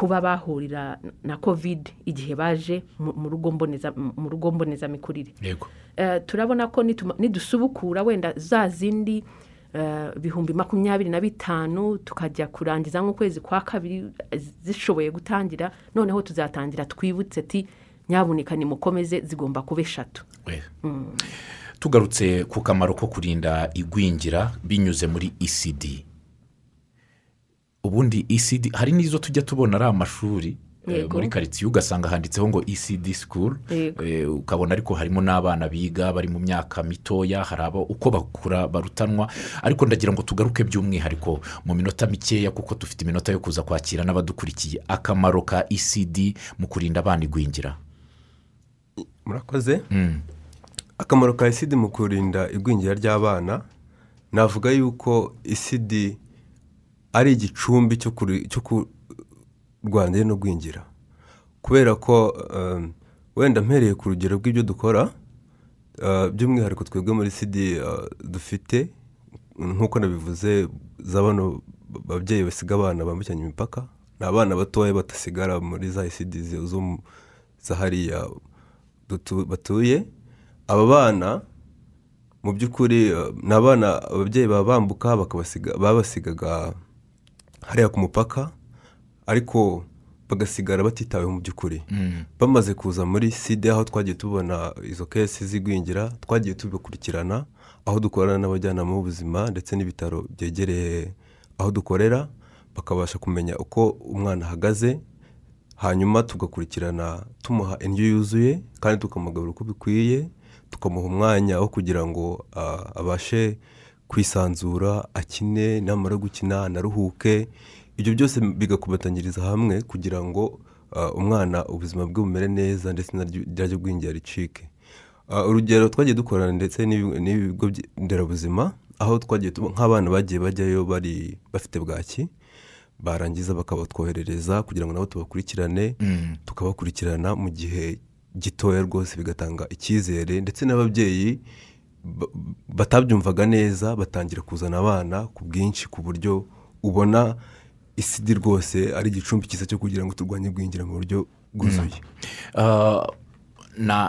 kuba bahurira na kovide igihe baje mu rugo mbonezamikurire. Eh, turabona ko nidusubukura wenda za zindi eh, bihumbi makumyabiri na bitanu tukajya kurangiza nk'ukwezi kwa kabiri eh, zishoboye gutangira noneho tuzatangira twibutse ati nyabuneka nimukomeze zigomba kuba eshatu. Eh. tugarutse ku kamaro ko kurinda igwingira binyuze muri ecd ubundi ecd hari n'izo tujya tubona ari amashuri eh, muri karitsiye ugasanga handitseho ngo ecd school. Yego. Eh, ukabona ariko harimo n'abana biga bari mu myaka mitoya hari abo uko bakura barutanwa. Ariko ndagira ngo tugaruke by'umwihariko mu minota mikeya kuko dufite iminota yo kuza kwakira n'abadukurikiye. Akamaro ka ecd mu kurinda abana igwingira. Murakoze? Akamaro ka isidi mu kurinda igwingira ry'abana. Navuga yuko isidi ari igicumbi cyo kurwanya no gwingira kubera ko um, wenda mpereye ku rugero rw'ibyo dukora uh, by'umwihariko twebwe muri sidi uh, dufite nk'uko nabivuze za bano babyeyi basiga abana bambukiranya imipaka ni abana batoya badasigara muri za isidi zo hariya batuye. Aba bana mu by'ukuri uh, ni abana ababyeyi baba bambuka bakabasiga- babasigaga hariya ku mupaka ariko bagasigara batitaweho mu by'ukuri. Bamaze kuza muri sida aho twagiye tubona izo kesi z'igwingira twagiye tubikurikirana aho dukorana n'abajyanama b'ubuzima ndetse n'ibitaro byegereye aho dukorera bakabasha kumenya uko umwana ahagaze hanyuma tugakurikirana tumuha indyo yuzuye kandi tukamugaburira uko bikwiye tukamuha umwanya wo kugira ngo ah, abashe kwisanzura akine namara gukina anaruhuke ibyo byose bigakubatanyiriza hamwe kugira ngo ah, umwana ubuzima bwe bumere neza ndetse naryo gwingira ricike. Ah, urugero twagiye dukorana ndetse n'ibi- n'ibigo nderabuzima aho twagiye nk'abana bagiye bajyayo bari bafite bwaki barangiza bakabatwoherereza kugira ngo nabo tubakurikirane tukabakurikirana mu gihe gitoya rwose bigatanga icyizere ndetse n'ababyeyi ba- batabyumvaga neza batangira kuzana abana ku bwinshi ku buryo ubona isidi rwose ari igicumbi cyiza cyo kugira ngo turwanye igwingira mu buryo bwuzuye. Ah, na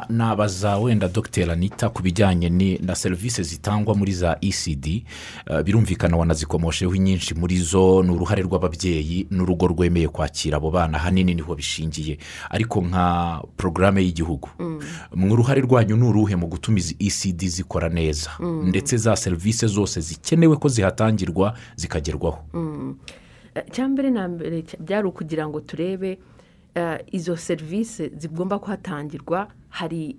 nabaza wenda dogiteri anita ku bijyanye na serivisi zitangwa muri za ecd eh, birumvikana wanazikomosheho inyinshi muri zo ni uruhare rw'ababyeyi n'urugo rwemeye kwakira abo bana ahanini ni ho bishingiye. Ariko nka porogaramu y'igihugu mu ruhare rwanyu ni uruhe mu gutuma izi ecd zikora neza? Ndetse za serivisi zose zikenewe ko zihatangirwa zikagerwaho? Icya mbere na mbere byari ukugira ngo turebe eh, izo serivisi zigomba kuhatangirwa hari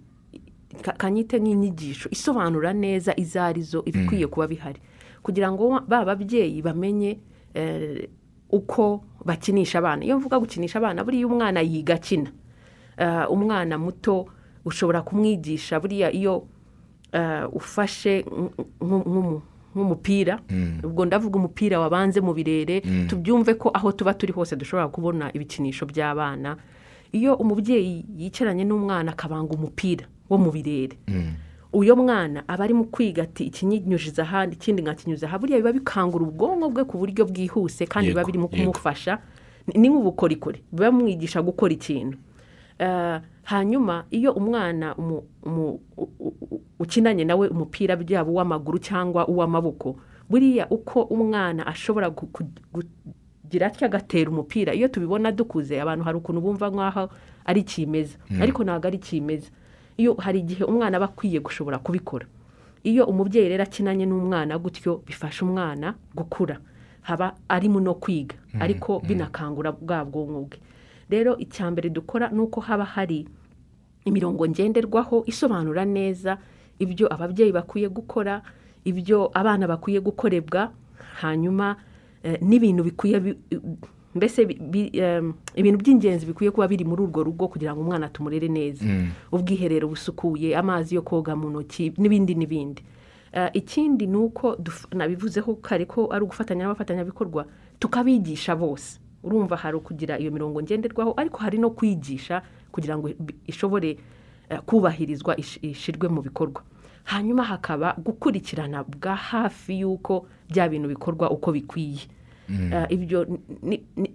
ka- kanyite nk'inyigisho isobanura neza izo ari zo ibikwiye kuba bihari. Kugira ngo ba babyeyi bamenye eh, uko bakinisha abana. Iyo mvuga gukinisha abana buriya umwana yiga akina. Eh, umwana muto ushobora kumwigisha buriya iyo eh, ufashe nk'umupira. Ubwo ndavuga umupira wabanze mu birere tubyumve ko aho tuba turi hose dushobora kubona ibikinisho by'abana. Iyo umubyeyi yicaranye n'umwana akabanga umupira wo mu birere. Uyo mwana aba ari mu kwiga ati ikinyunyujiza ahandi ikindi nkakinyuza aha buriya biba bikangura ubwonko bwe ku buryo bwihuse kandi biba birimo kumufasha. Ni nk'ubukorikori. Biba bimwigisha gukora ikintu. Hanyuma iyo umwana ukinanye nawe umupira byaba uw'amaguru cyangwa uw'amaboko buriya uko umwana ashobora kugira atya agatera umupira iyo tubibona dukuze abantu hari ukuntu bumva nk'aho ari kimeza ariko ntabwo ari kimeza iyo hari igihe umwana aba akwiye gushobora kubikora. Iyo umubyeyi rero akinanye n'umwana gutyo bifasha umwana gukura. Haba arimo no kwiga. Ariko binakangura bwa bwonko bwe. Rero icya mbere dukora ni uko haba hari imirongo ngenderwaho isobanura neza ibyo ababyeyi bakwiye gukora ibyo abana bakwiye gukorebwa hanyuma eh, n'ibintu bikwiye bi- mbese ibintu by'ingenzi bikwiye kuba biri muri urwo rugo kugira ngo umwana tumurere neza. Ubwiherero busukuye amazi yo koga mu ntoki n'ibindi n'ibindi. Eh, ikindi ni uko nabivuzeho kare ko ari ugufatanya n'abafatanyabikorwa tukabigisha bose. Urumva hari ukugira iyo mirongo ngenderwaho ariko hari no kwigisha kugira ngo ishobore eh, kubahirizwa ish- ishirwe mu bikorwa. Hanyuma hakaba gukurikirana bwa hafi y'uko bya bintu bikorwa uko bikwiye. Eh, ibyo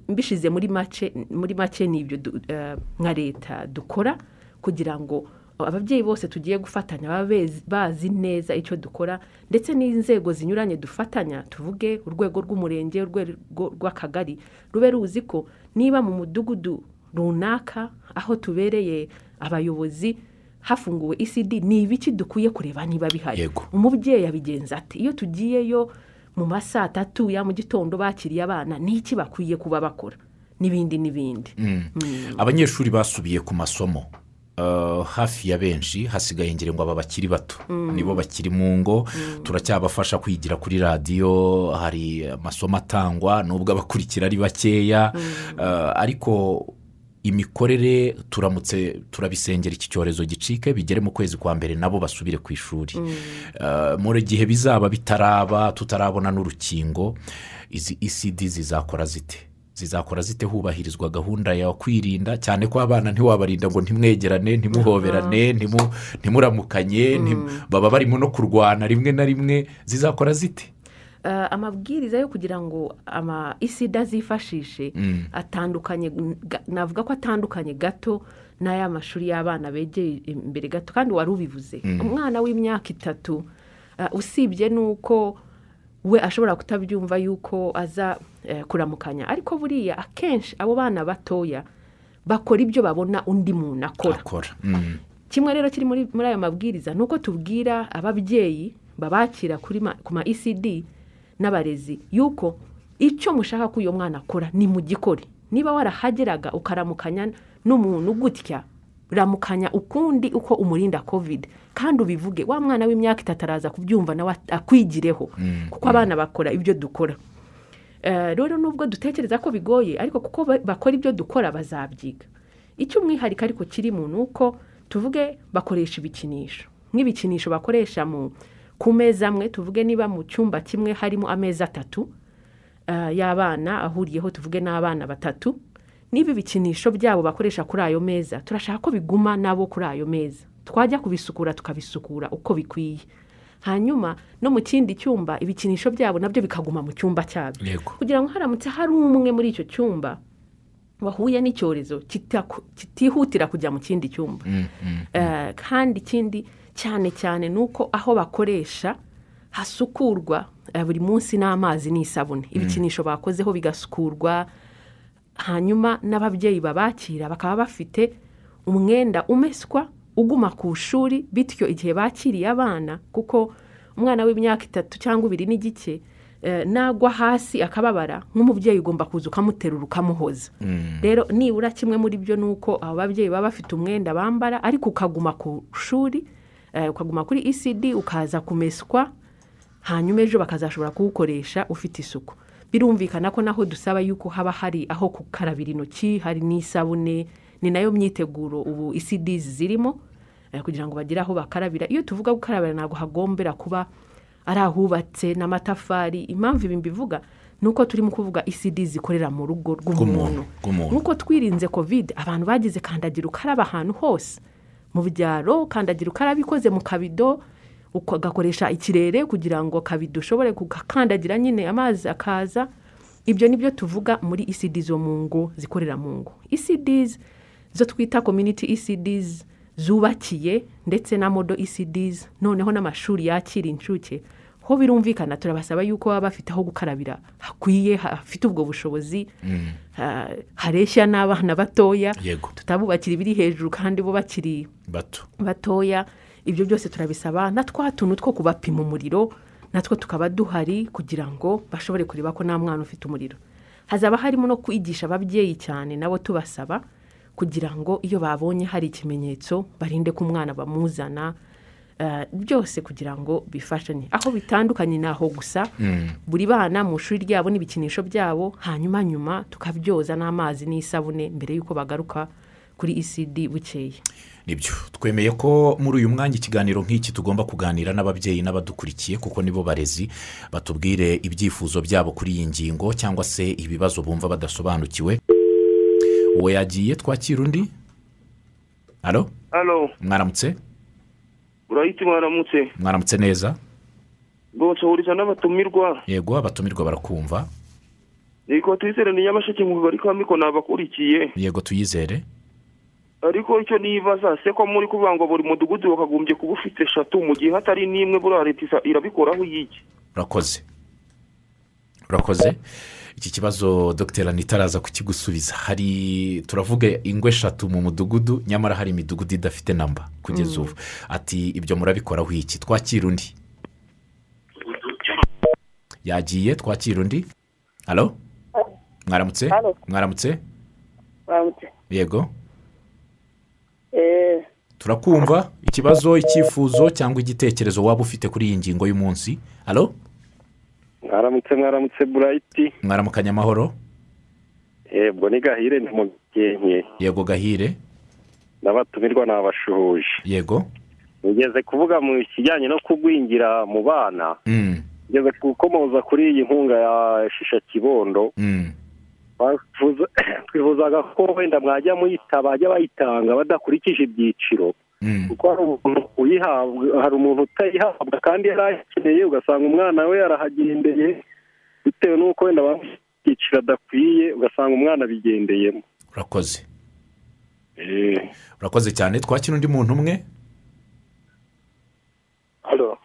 mbishize muri make muri make ni ibyo eh, nka leta dukora kugira ngo ababyeyi bose tugiye gufatanya baba bazi neza icyo dukora ndetse n'inzego zinyuranye dufatanya tuvuge urwego rw'umurenge urwego rw'akagari rube ruzi ko niba mu mudugudu runaka aho tubereye abayobozi hafunguwe ecd ni ibiki dukwiye kureba niba bihari? Umubyeyi abigenza ati iyo tugiyeyo mu ma saa tatu ya mu gitondo bakiriye abana ni iki bakwiye kuba bakora? N'ibindi n'ibindi abanyeshuri basubiye ku masomo. Hafi ya benshi hasigaye ngira ngo aba bakiri bato. Nibo bakiri mu ngo turacyabafasha kwigira kuri radiyo hari amasomo atangwa nubwo abakurikira ari bakeya. Eh, ariko imikorere turamutse turabisengera iki cyorezo gicike bigere mu kwezi kwa mbere nabo basubire ku ishuri. Eh, mu gihe bizaba bitaraba tutarabona n'urukingo izi ecd zizakora zite? Zizakora zite hubahirizwa gahunda ya kwirinda cyane ko abana ntiwabarinda ngo ntimwegerane ntimuhoberane ntimu- ntimuramukanye ntim- baba barimo no kurwana rimwe na rimwe zizakora zite? Eh, amabwiriza yo kugira ngo ama isida zifashishe atandukanye ga- navuga ko atandukanye gato n'aya mashuri y'abana begeye imbere gato kandi wari ubivuze. Umwana w'imyaka itatu eh, usibye n'uko we ashobora kutabyumva yuko aza eh, kuramukanya. Ariko buriya akenshi abo bana batoya bakora ibyo babona undi muntu akora. Mm. kimwe rero kiri muri ayo mabwiriza ni uko tubwira ababyeyi babakira ku ma ecd n'abarezi yuko icyo mushaka ko uyu mwana akora ni mu gikori. Niba warahageraga ukaramukanya n'umuntu gutya ramukanya ukundi uko umurinda covid. Kandi ubivuge wa mwana w'imyaka itatu araza kubyumva nawe akwigireho. Kuko abana bakora ibyo dukora. Eh, rero nubwo dutekereza ko bigoye ariko kuko ba- bakora ibyo dukora bazabyiga. Icyo umwihariko ariko kirimo ni uko tuvuge bakoresha ibikinisho. Nk'ibikinisho bakoresha mu ku meza amwe tuvuge niba mu cyumba kimwe harimo ameza atatu eh, y'abana ahuriyeho tuvuge n'abana batatu. Niba ibikinisho byabo bakoresha kuri ayo meza turashaka ko biguma nabo kuri ayo meza. Twajya kubisukura tukabisukura uko bikwiye. Hanyuma no mu kindi cyumba ibikinisho byabo na byo bikaguma mu cyumba cyabyo. Kugira ngo haramutse hari umwe muri icyo cyumba wahuye n'icyorezo kitihutira kujya mu kindi cyumba. Eh, kandi ikindi cyane cyane ni uko aho bakoresha hasukurwa eh, buri munsi n'amazi n'isabune. Ibikinisho bakozeho bigasukurwa hanyuma n'ababyeyi babakira bakaba bafite umwenda umeswa uguma ku ishuri bityo igihe bakiriye abana kuko umwana w'imyaka itatu cyangwa ibiri n'igice eh, nagwa hasi akababara nk'umubyeyi ugomba kuza ukamuterura ukamuhoza. Rero nibura kimwe muri byo ni uko abo babyeyi baba bafite umwenda bambara ariko ukaguma ku ishuri eh, ukaguma kuri ecd ukaza kumeswa hanyuma ejo bakazashobora kuwukoresha ufite isuku. Birumvikana ko naho dusaba yuko haba hari aho gukarabira intoki hari n'isabune ni na yo myiteguro ubu isidizi zirimo eh, kugira ngo bagire aho bakarabira. Iyo tuvuga gukarabira ntabwo hagombera kuba ari ahubatse n'amatafari. Impamvu ibi mbivuga ni uko turimo kuvuga isidizi zikorera mu rugo rw'umuntu. Nk'uko twirinze kovide abantu bagize kandagira ukaraba ahantu hose. Mu byaro kandagira ukarabe ikoze mu kabido ugakoresha ikirere kugira ngo kabido ushobore kugakandagira nyine amazi akaza. Ibyo ni byo tuvuga muri isidi zo mu ngo zikorera mu ngo. Isidizi zo twita community isidizi zubakiye ndetse na modo isidizi noneho n'amashuri yakira inshuke ho birumvikana turabasaba yuko baba bafite aho gukarabira hakwiye hafite ubwo bushobozi ha- hareshya n'abana batoya. Tutabubakira ibiri hejuru kandi bo bakiri bato. batoya. Ibyo byose turabisaba na twa tuntu two kubapima umuriro natwo tukaba duhari kugira ngo bashobore kureba ko nta mwana ufite umuriro. Hazaba harimo no kwigisha ababyeyi cyane nabo tubasaba kugira ngo iyo babonye hari ikimenyetso barinde ko umwana bamuzana eh, byose kugira ngo bifashanye. Aho bitandukanye ni aho gusa buri bana mu ishuri ryabo n'ibikinisho byabo hanyuma nyuma tukabyoza n'amazi n'isabune mbere y'uko bagaruka kuri isidi bukeye. Ni byo. Twemeye ko muri uyu mwanya ikiganiro nk'iki tugomba kuganira n'ababyeyi n'abadukurikiye kuko nibo barezi batubwire ibyifuzo byabo kuri iyi ngingo cyangwa se ibibazo bumva badasobanukiwe. Uwo yagiye twakira undi? Halo mwaramutse? Urahita mwaramutse? Mwaramutse neza? Rwose uhuriza n'abatumirwa. Yego abatumirwa barakumva. Reka twizere ni nyamasheke mu kagari ka miko nabakurikiye. Yego tuyizere. Ariko icyo nibaza se ko muri kuvuga ngo buri mudugudu wakagombye kuba ufite eshatu mu gihe hatari n'imwe buriya leta irabikoraho y'iki? Urakoze. Urakoze. Iki kibazo dogiteri anita araza kukigusubiza. Hari turavuga ingo eshatu mu mudugudu nyamara hari imidugudu idafite namba kugeza ubu. Ati ibyo murabikoraho iki? Twakira undi? Yagiye twakira undi? Halo mwaramutse? Mwaramutse. Yego. Turakumva ikibazo icyifuzo cyangwa igitekerezo waba ufite kuri iyi ngingo y'umunsi. Halo mwaramutse mwaramutse burayiti mwaramukanya amahoro. Yebwo ni gahire ni mu gihe yego gahire. N'abatumirwa ni abashuhuje yego. Mugeze kuvuga mu kijyanye no kugwingira mu bana. Mm, ngeze gukomoza kuri iyi nkunga ya shisha kibondo. Mm, twifuzaga ko wenda mwajya muyita bajya bayitanga badakurikije ibyiciro. Mm. kuko hari umuntu uyihabwa hari umuntu utayihabwa kandi yari ayikeneye ugasanga umwana we yarahagendeye bitewe n'uko wenda bamuha ibyiciro adakwiye ugasanga umwana abigendeyemo. Urakoze. Eh. urakoze cyane. Twakira undi muntu umwe?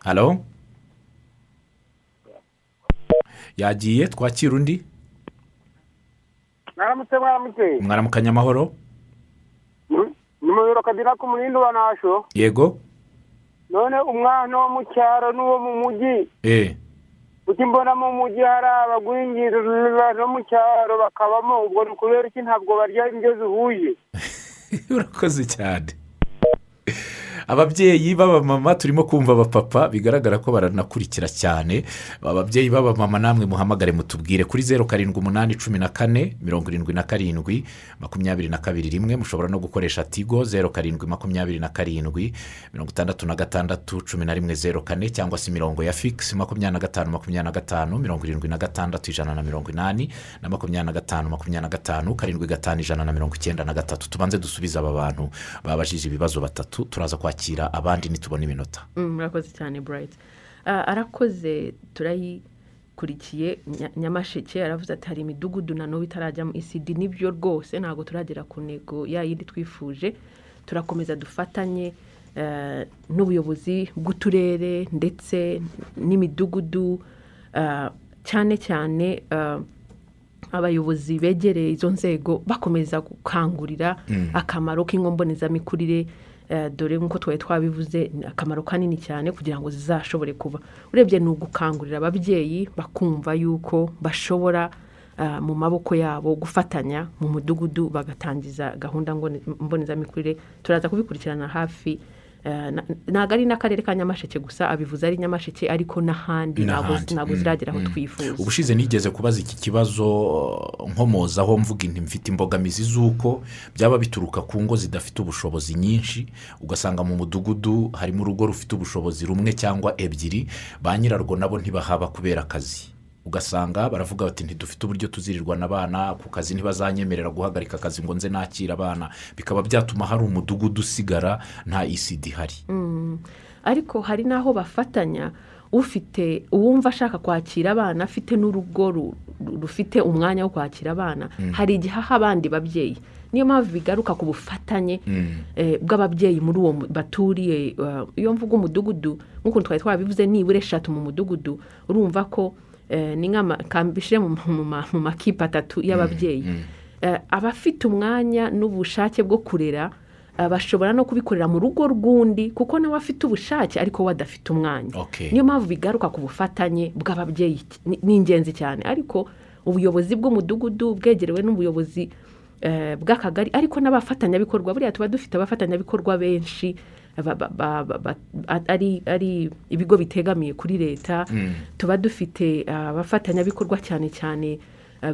Halo? Yagiye? Twakira undi? Mwaramutse mwaramutse mwaramukanya amahoro? Ni muyoro kadira ku murindi wa nasho yego. None umwana wo mu cyaro n'uwo mu mujyi eh. Kuki mbona mu mujyi hari abagwingirira no mu cyaro bakabamo? Ubwo ni ukubera iki? Ntabwo barya indyo zihuye urakoze cyane. Ababyeyi b'abamama turimo kumva abapapa bigaragara ko baranakurikira cyane. Ababyeyi b'abamama namwe muhamagare mutubwire. Kuri zeru karindwi umunani cumi na kane mirongo irindwi na karindwi makumyabiri na kabiri rimwe mushobora no gukoresha tigo zeru karindwi makumyabiri na karindwi mirongo itandatu na gatandatu cumi na rimwe zeru kane cyangwa se imirongo ya fikisi makumyabiri na gatanu makumyabiri na gatanu mirongo irindwi na gatandatu ijana na mirongo inani na makumyabiri na gatanu makumyabiri na gatanu karindwi gatanu ijana na mirongo icyenda na gatatu. Tubanze dusubize aba bantu babajije ibibazo batatu turaza kwakira abandi nitubona iminota. Mm, murakoze cyane burayiti arakoze turayi n'uwadukurikiye Nya- nyamasheke yaravuze ati hari imidugudu na n'ubu itarajya mu isidi ni byo rwose ntabwo turagera ku ntego ya yindi twifuje. Turakomeza dufatanye eh, n'ubuyobozi bw'uturere ndetse n'imidugudu. Eh, cyane cyane eh, abayobozi begereye izo nzego bakomeza gukangurira akamaro k'inkombonezamikurire dore nk'uko twari twabivuze akamaro kanini cyane kugira ngo zizashobore kuba urebye ni ugukangurira ababyeyi bakumva yuko bashobora ah, mu maboko yabo gufatanya mu mudugudu bagatangiza gahunda mbonezamikurire. Turaza kubikurikirana hafi eh, ntabwo ari n'akarere ka nyamasheke gusa abivuze ari nyamasheke ariko n'ahandi ntabwo Mm, ziragera aho mm. twifuza. Ubushize nigeze kubaza iki kibazo nkomozaho mvuga inti mfite imbogamizi z'uko byaba bituruka ku ngo zidafite ubushobozi nyinshi ugasanga mu mudugudu harimo urugo rufite ubushobozi rumwe cyangwa ebyiri ba nyirarwo nabo ntibahaba kubera akazi. Ugasanga baravuga bati ntidufite uburyo tuzirirwana abana ku kazi ntibazanyemerera guhagarika akazi ngo nze nakire abana. Bikaba byatuma hari umudugudu usigara nta isidi ihari. Ariko hari n'aho bafatanya ufite uwumva ashaka kwakira abana afite n'urugo ru- ru- rufite umwanya wo kwakira abana hari igihe aha abandi babyeyi. Niyo mpamvu bigaruka ku bufatanye eh, bw'ababyeyi muri uwo baturiye eh, iyo mvuga umudugudu nk'ukuntu twari twabivuze nibura eshatu mu mudugudu urumva ko eh, ni nk'amakambishe mu mu ma- mu makipe atatu y'ababyeyi. Eh, abafite umwanya n'ubushake bwo kurera eh, bashobora no kubikorera mu rugo rw'undi kuko nawe afite ubushake ariko we adafite umwanya niyo mpamvu bigaruka ku bufatanye bw'ababyeyi. Ni ingenzi cyane. Ariko ubuyobozi bw'umudugudu bwegerewe n'ubuyobozi bw'akagari ariko n'abafatanyabikorwa buriya tuba dufite abafatanyabikorwa benshi ari ibigo bitegamiye kuri leta tuba dufite abafatanyabikorwa cyane cyane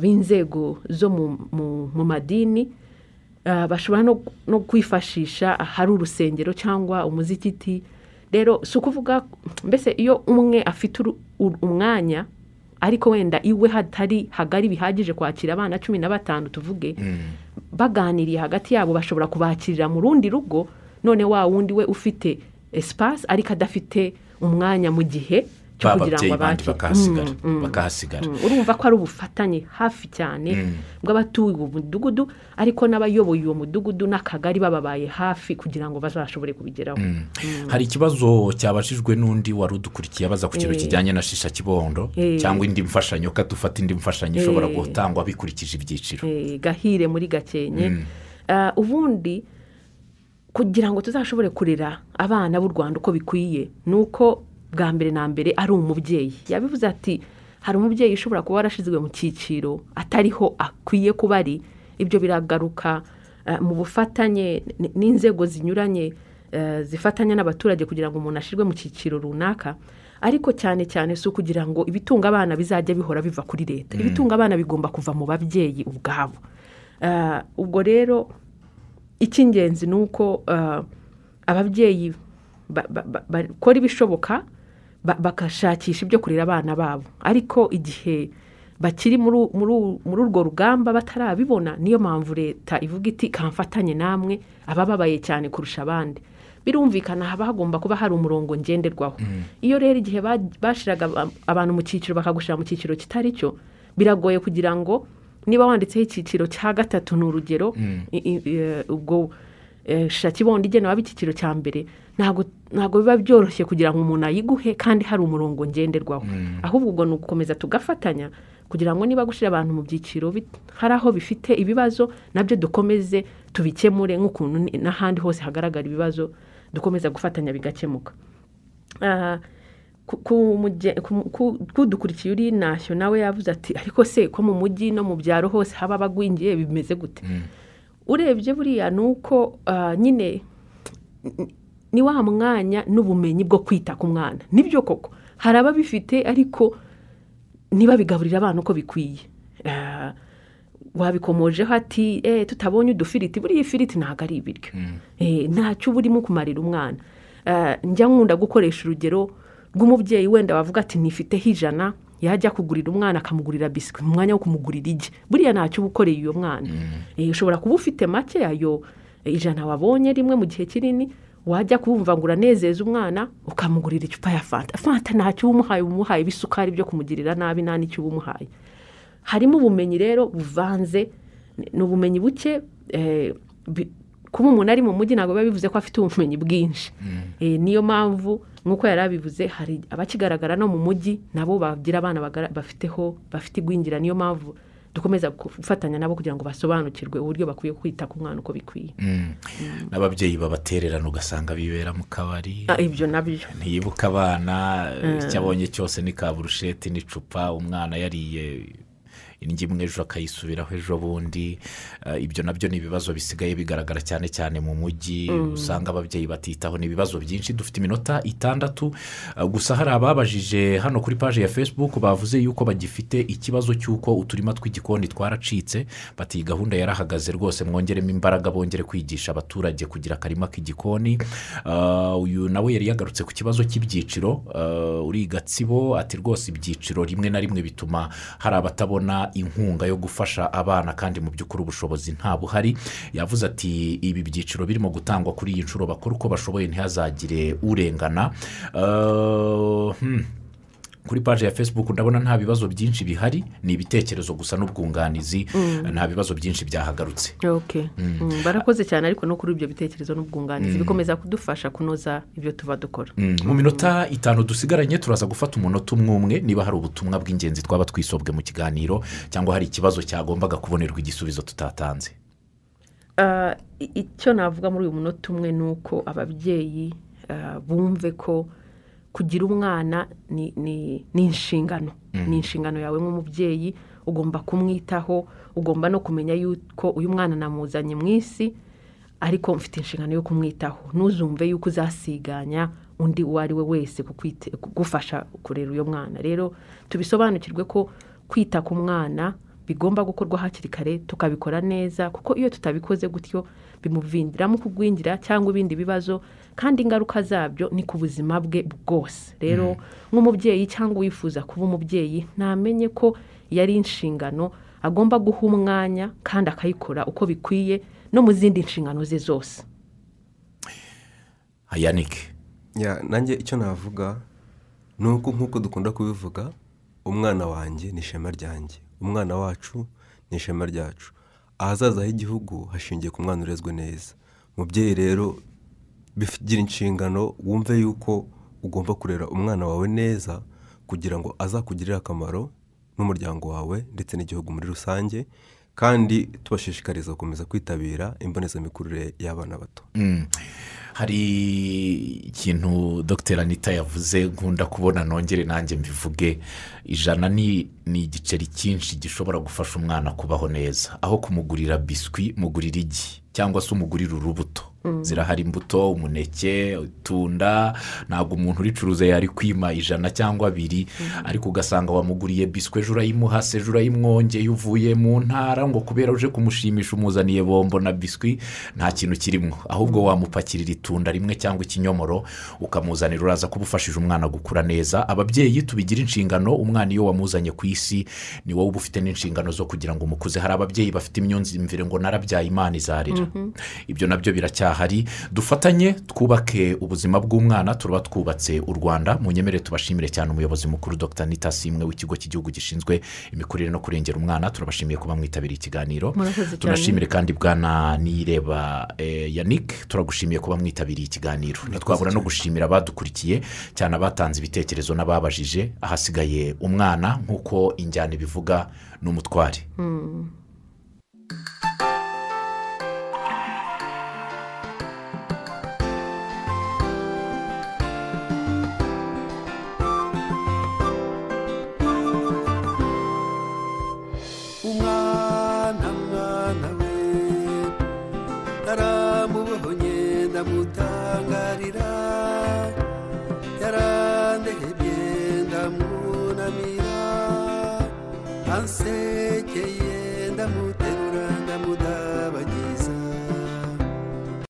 b'inzego zo mu- madini bashobora no, kwifashisha ahari urusengero cyangwa umuzikiti. Rero si ukuvuga mbese iyo umwe afite umwanya ariko wenda iwe hatari hagari bihagije kwakira abana cumi na batanu tuvuge baganiriye hagati yabo bashobora kubakirira mu rundi rugo none wa wundi we ufite esipasi ariko adafite umwanya mu gihe cyo kugira ngo babyeyi bandi abakire. bakahasigara Mm, mm. Mm, urumva ko ari ubufatanye hafi cyane bw'abatuye uwo mudugudu ariko n'abayoboye uwo mudugudu n'akagari bababaye hafi kugira ngo bazashobore kubigeraho. Hari ikibazo cyabajijwe n'undi wari udukurikiye abaza ku kintu Eh. kijyanye na shisha kibondo Eh. cyangwa indi mfashanyo ko dufata indi mfashanyo ishobora Eh. gutangwa bikurikije ibyiciro. Gahire muri gakenke. Ah, ubundi kugira ngo tuzashobore kurera abana b'u rwanda uko bikwiye ni uko bwa mbere na mbere ari umubyeyi. Yabivuze ati hari umubyeyi ushobora kuba warashyizwe mu cyiciro atariho akwiye kuba ari. Ibyo biragaruka ah, mu bufatanye n'inzego zinyuranye eh, zifatanya n'abaturage kugira ngo umuntu ashyirwe mu cyiciro runaka. Ariko cyane cyane si ukugira ngo ibitunga abana bizajya bihora biva kuri leta. Ibitunga abana bigomba kuva mu babyeyi ubwabo. Ah, ubwo rero icy'ingenzi ni uko ah, ababyeyi ba- ba- ba- bakora ibishoboka ba- bagashakisha ibyo kurera abana babo. Ariko igihe bakiri muri urwo rugamba batarabibona niyo mpamvu leta ivuga iti kamfatanye namwe abababaye cyane kurusha abandi. Birumvikana haba hagomba kuba hari umurongo ngenderwaho. Iyo rero igihe ba- bashyiraga aba- abantu mu cyiciro bakagushyira mu cyiciro kitari cyo biragoye kugira ngo niba wanditseho icyiciro cya gatatu ni urugero eh, ubwo eh, shakibondo igenewe icyiciro cya mbere ntabwo ntabwo biba byoroshye kugira ngo umuntu ayiguhe kandi hari umurongo ngenderwaho. Ahubwo ubwo ni ugukomeza tugafatanya kugira ngo niba gushyira abantu mu byiciro hari aho bifite ibibazo na byo dukomeze tubikemure nk'ukuntu n'ahandi hose hagaragara ibibazo dukomeza gufatanya bigakemuka. Kudukurikiye uri ntashyo nawe yavuze ati ariko se ko mu mujyi no mu byaro hose haba abagwingiye bimeze gute? Urebye buriya ni uko ah, nyine ni wa mwanya n'ubumenyi bwo kwita ku mwana. Nibyo koko? Hari ababifite ariko ntibabigaburire abana uko bikwiye. Ah, wabikomojeho ati "Eh, tutabonye udufiriti. Buriya ifiriti ntabwo ari ibiryo. Eh, ntacyo uba urimo kumarira umwana. Ah, njya nkunda gukoresha urugero rw'umubyeyi wenda wavuga ati nifiteho ijana. Yajya kugurira umwana akamugurira biswi. Mu mwanya wo kumugurira igi. Buriya ntacyo uba ukoreye uyo mwana. Eh, ushobora kuba ufite make yayo eh, ijana wabonye rimwe mu gihe kinini wajya kumva ngo uranezeza umwana ukamugurira icupa ya fanta. Fanta ntacyo uba umuhaye uba umuhaye ibisukari byo kumugirira nabi nta n'icyo uba umuhaye. Harimo ubumenyi rero buvanze ni- ubumenyi buke eh, kuba umuntu ari mu mujyi ntabwo biba bivuze ko afite ubumenyi bwinshi. Eh, niyo mpamvu nk'uko yari abivuze hari abakigaragara no mu mujyi nabo bagira abana bafiteho bafite igwingira. Niyo mpamvu dukomeza gufatanya nabo kugira ngo basobanukirwe uburyo bakwiye kwita ku mwana uko bikwiye. N'ababyeyi babatererana ugasanga bibera mu kabari. Ah, ibyo na byo. Ntiyibuka abana icyo abonye cyose ni ka burusheti n'icupa umwana yariye imwe ejo akayisubiraho ejo bundi. Eh, ibyo na byo ni ibibazo bisigaye bigaragara cyane cyane mu mujyi. Usanga ababyeyi batitaho ni ibibazo byinshi. Dufite iminota itandatu. Eh, gusa hari ababajije hano kuri paji ya facebook bavuze yuko bagifite ikibazo cy'uko uturima tw'igikoni twaracitse. Bati iyi gahunda yarahagaze rwose. Mwongeremo imbaraga bongere kwigisha abaturage kugira akarima k'igikoni. Eh, uyu nawe yari yagarutse ku kibazo cy'ibyiciro. Uri i gatsibo ati rwose ibyiciro rimwe na rimwe bituma hari abatabona inkunga yo gufasha abana kandi mu by'ukuri ubushobozi nta buhari yavuze ati ibi byiciro birimo gutangwa kuri iyi nshuro bakora uko bashoboye ntihazagire urengana Eh, hmm. Kuri paji ya facebook ndabona nta bibazo byinshi bihari ni ibitekerezo gusa n'ubwunganizi nta bibazo byinshi byahagarutse. Okay. Mm, barakoze cyane ariko no kuri ibyo bitekerezo n'ubwunganizi bikomeza kudufasha kunoza ibyo tuba dukora. Mm, mu minota itanu dusigaranye turaza gufata umunota umwe umwe niba hari ubutumwa bw'ingenzi twaba twisobwe mu kiganiro cyangwa hari ikibazo cyagombaga kubonerwa igisubizo tutatanze. Ah, icyo navuga muri uyu munota umwe ni uko ababyeyi ah, bumve ko kugira umwana ni ni- ni inshingano. Ni inshingano yawe nk'umubyeyi ugomba kumwitaho ugomba no kumenya yuko uyu mwana namuzanye mu isi ariko mfite inshingano yo kumwitaho. Ntuzumve yuko uzasiganya undi uwo ari we wese kugufasha kurera uyu mwana. Rero tubisobanukirwe ko kwita ku mwana bigomba gukorwa hakiri kare tukabikora neza kuko iyo tutabikoze gutyo bimuvindiramo kugwingira cyangwa ibindi bibazo kandi ingaruka zabyo ni ku buzima bwe bwose. Rero nk'umubyeyi cyangwa uwifuza kuba umubyeyi ntamenye ko yari inshingano agomba guha umwanya kandi akayikora uko bikwiye no mu zindi nshingano ze zose. Hayanike Ya, nanjye icyo navuga ni uko nk'uko dukunda kubivuga umwana wanjye ni ishema ryanjye. Umwana wacu ni ishema ryacu. Ahazaza h'igihugu hashingiye ku mwana urezwe neza. Mubyeyi rero bigira inshingano wumve yuko ugomba kurera umwana wawe neza kugira ngo azakugirire akamaro n'umuryango wawe ndetse n'igihugu muri rusange kandi tubashishikariza gukomeza kwitabira imbonezamikurire y'abana bato. Mm. hari ikintu dr. Anita yavuze nkunda kubona nongere nanjye mbivuge. Ijana ni igiceri cyinshi gishobora gufasha umwana kubaho neza. Aho kumugurira biswi mugurira igi cyangwa se umugurira urubuto. Zirahari imbuto umuneke itunda ntabwo umuntu uricuruza yari kwima ijana cyangwa abiri. Ariko ugasanga wamuguriye biswi ejo urayimuha se ejo urayimwongeye uvuye mu ntara ngo kubera uje kumushimisha umuzaniye bombo na biswi nta kintu kirimo ahubwo wamupakirira itunda rimwe cyangwa ikinyomoro ukamuzanira uraza kuba ufashije umwana gukura neza. Ababyeyi tubigira inshingano umwana iyo wamuzanye ku isi ni wowe uba ufite n'inshingano zo kugira ngo umukuze. Hari ababyeyi bafite imyumvire ngo narabyaye imana izarira. Ibyo na byo biracyahari dufatanye twubake ubuzima bw'umwana turaba twubatse u rwanda. Munyemere tubashimire cyane umuyobozi mukuru dr. Nita simwe w'ikigo cy'igihugu gishinzwe imikurire no kurengera umwana. Turabashimiye kuba mwitabiriye ikiganiro. Tunashimire kandi bwana nireba eh, yannick. Turagushimiye kuba mwitabiriye ikiganiro. Ntitwabura no gushimira abadukurikiye cyane abatanze ibitekerezo n'ababajije ahasigaye umwana. Nk'uko injyana ibivuga ni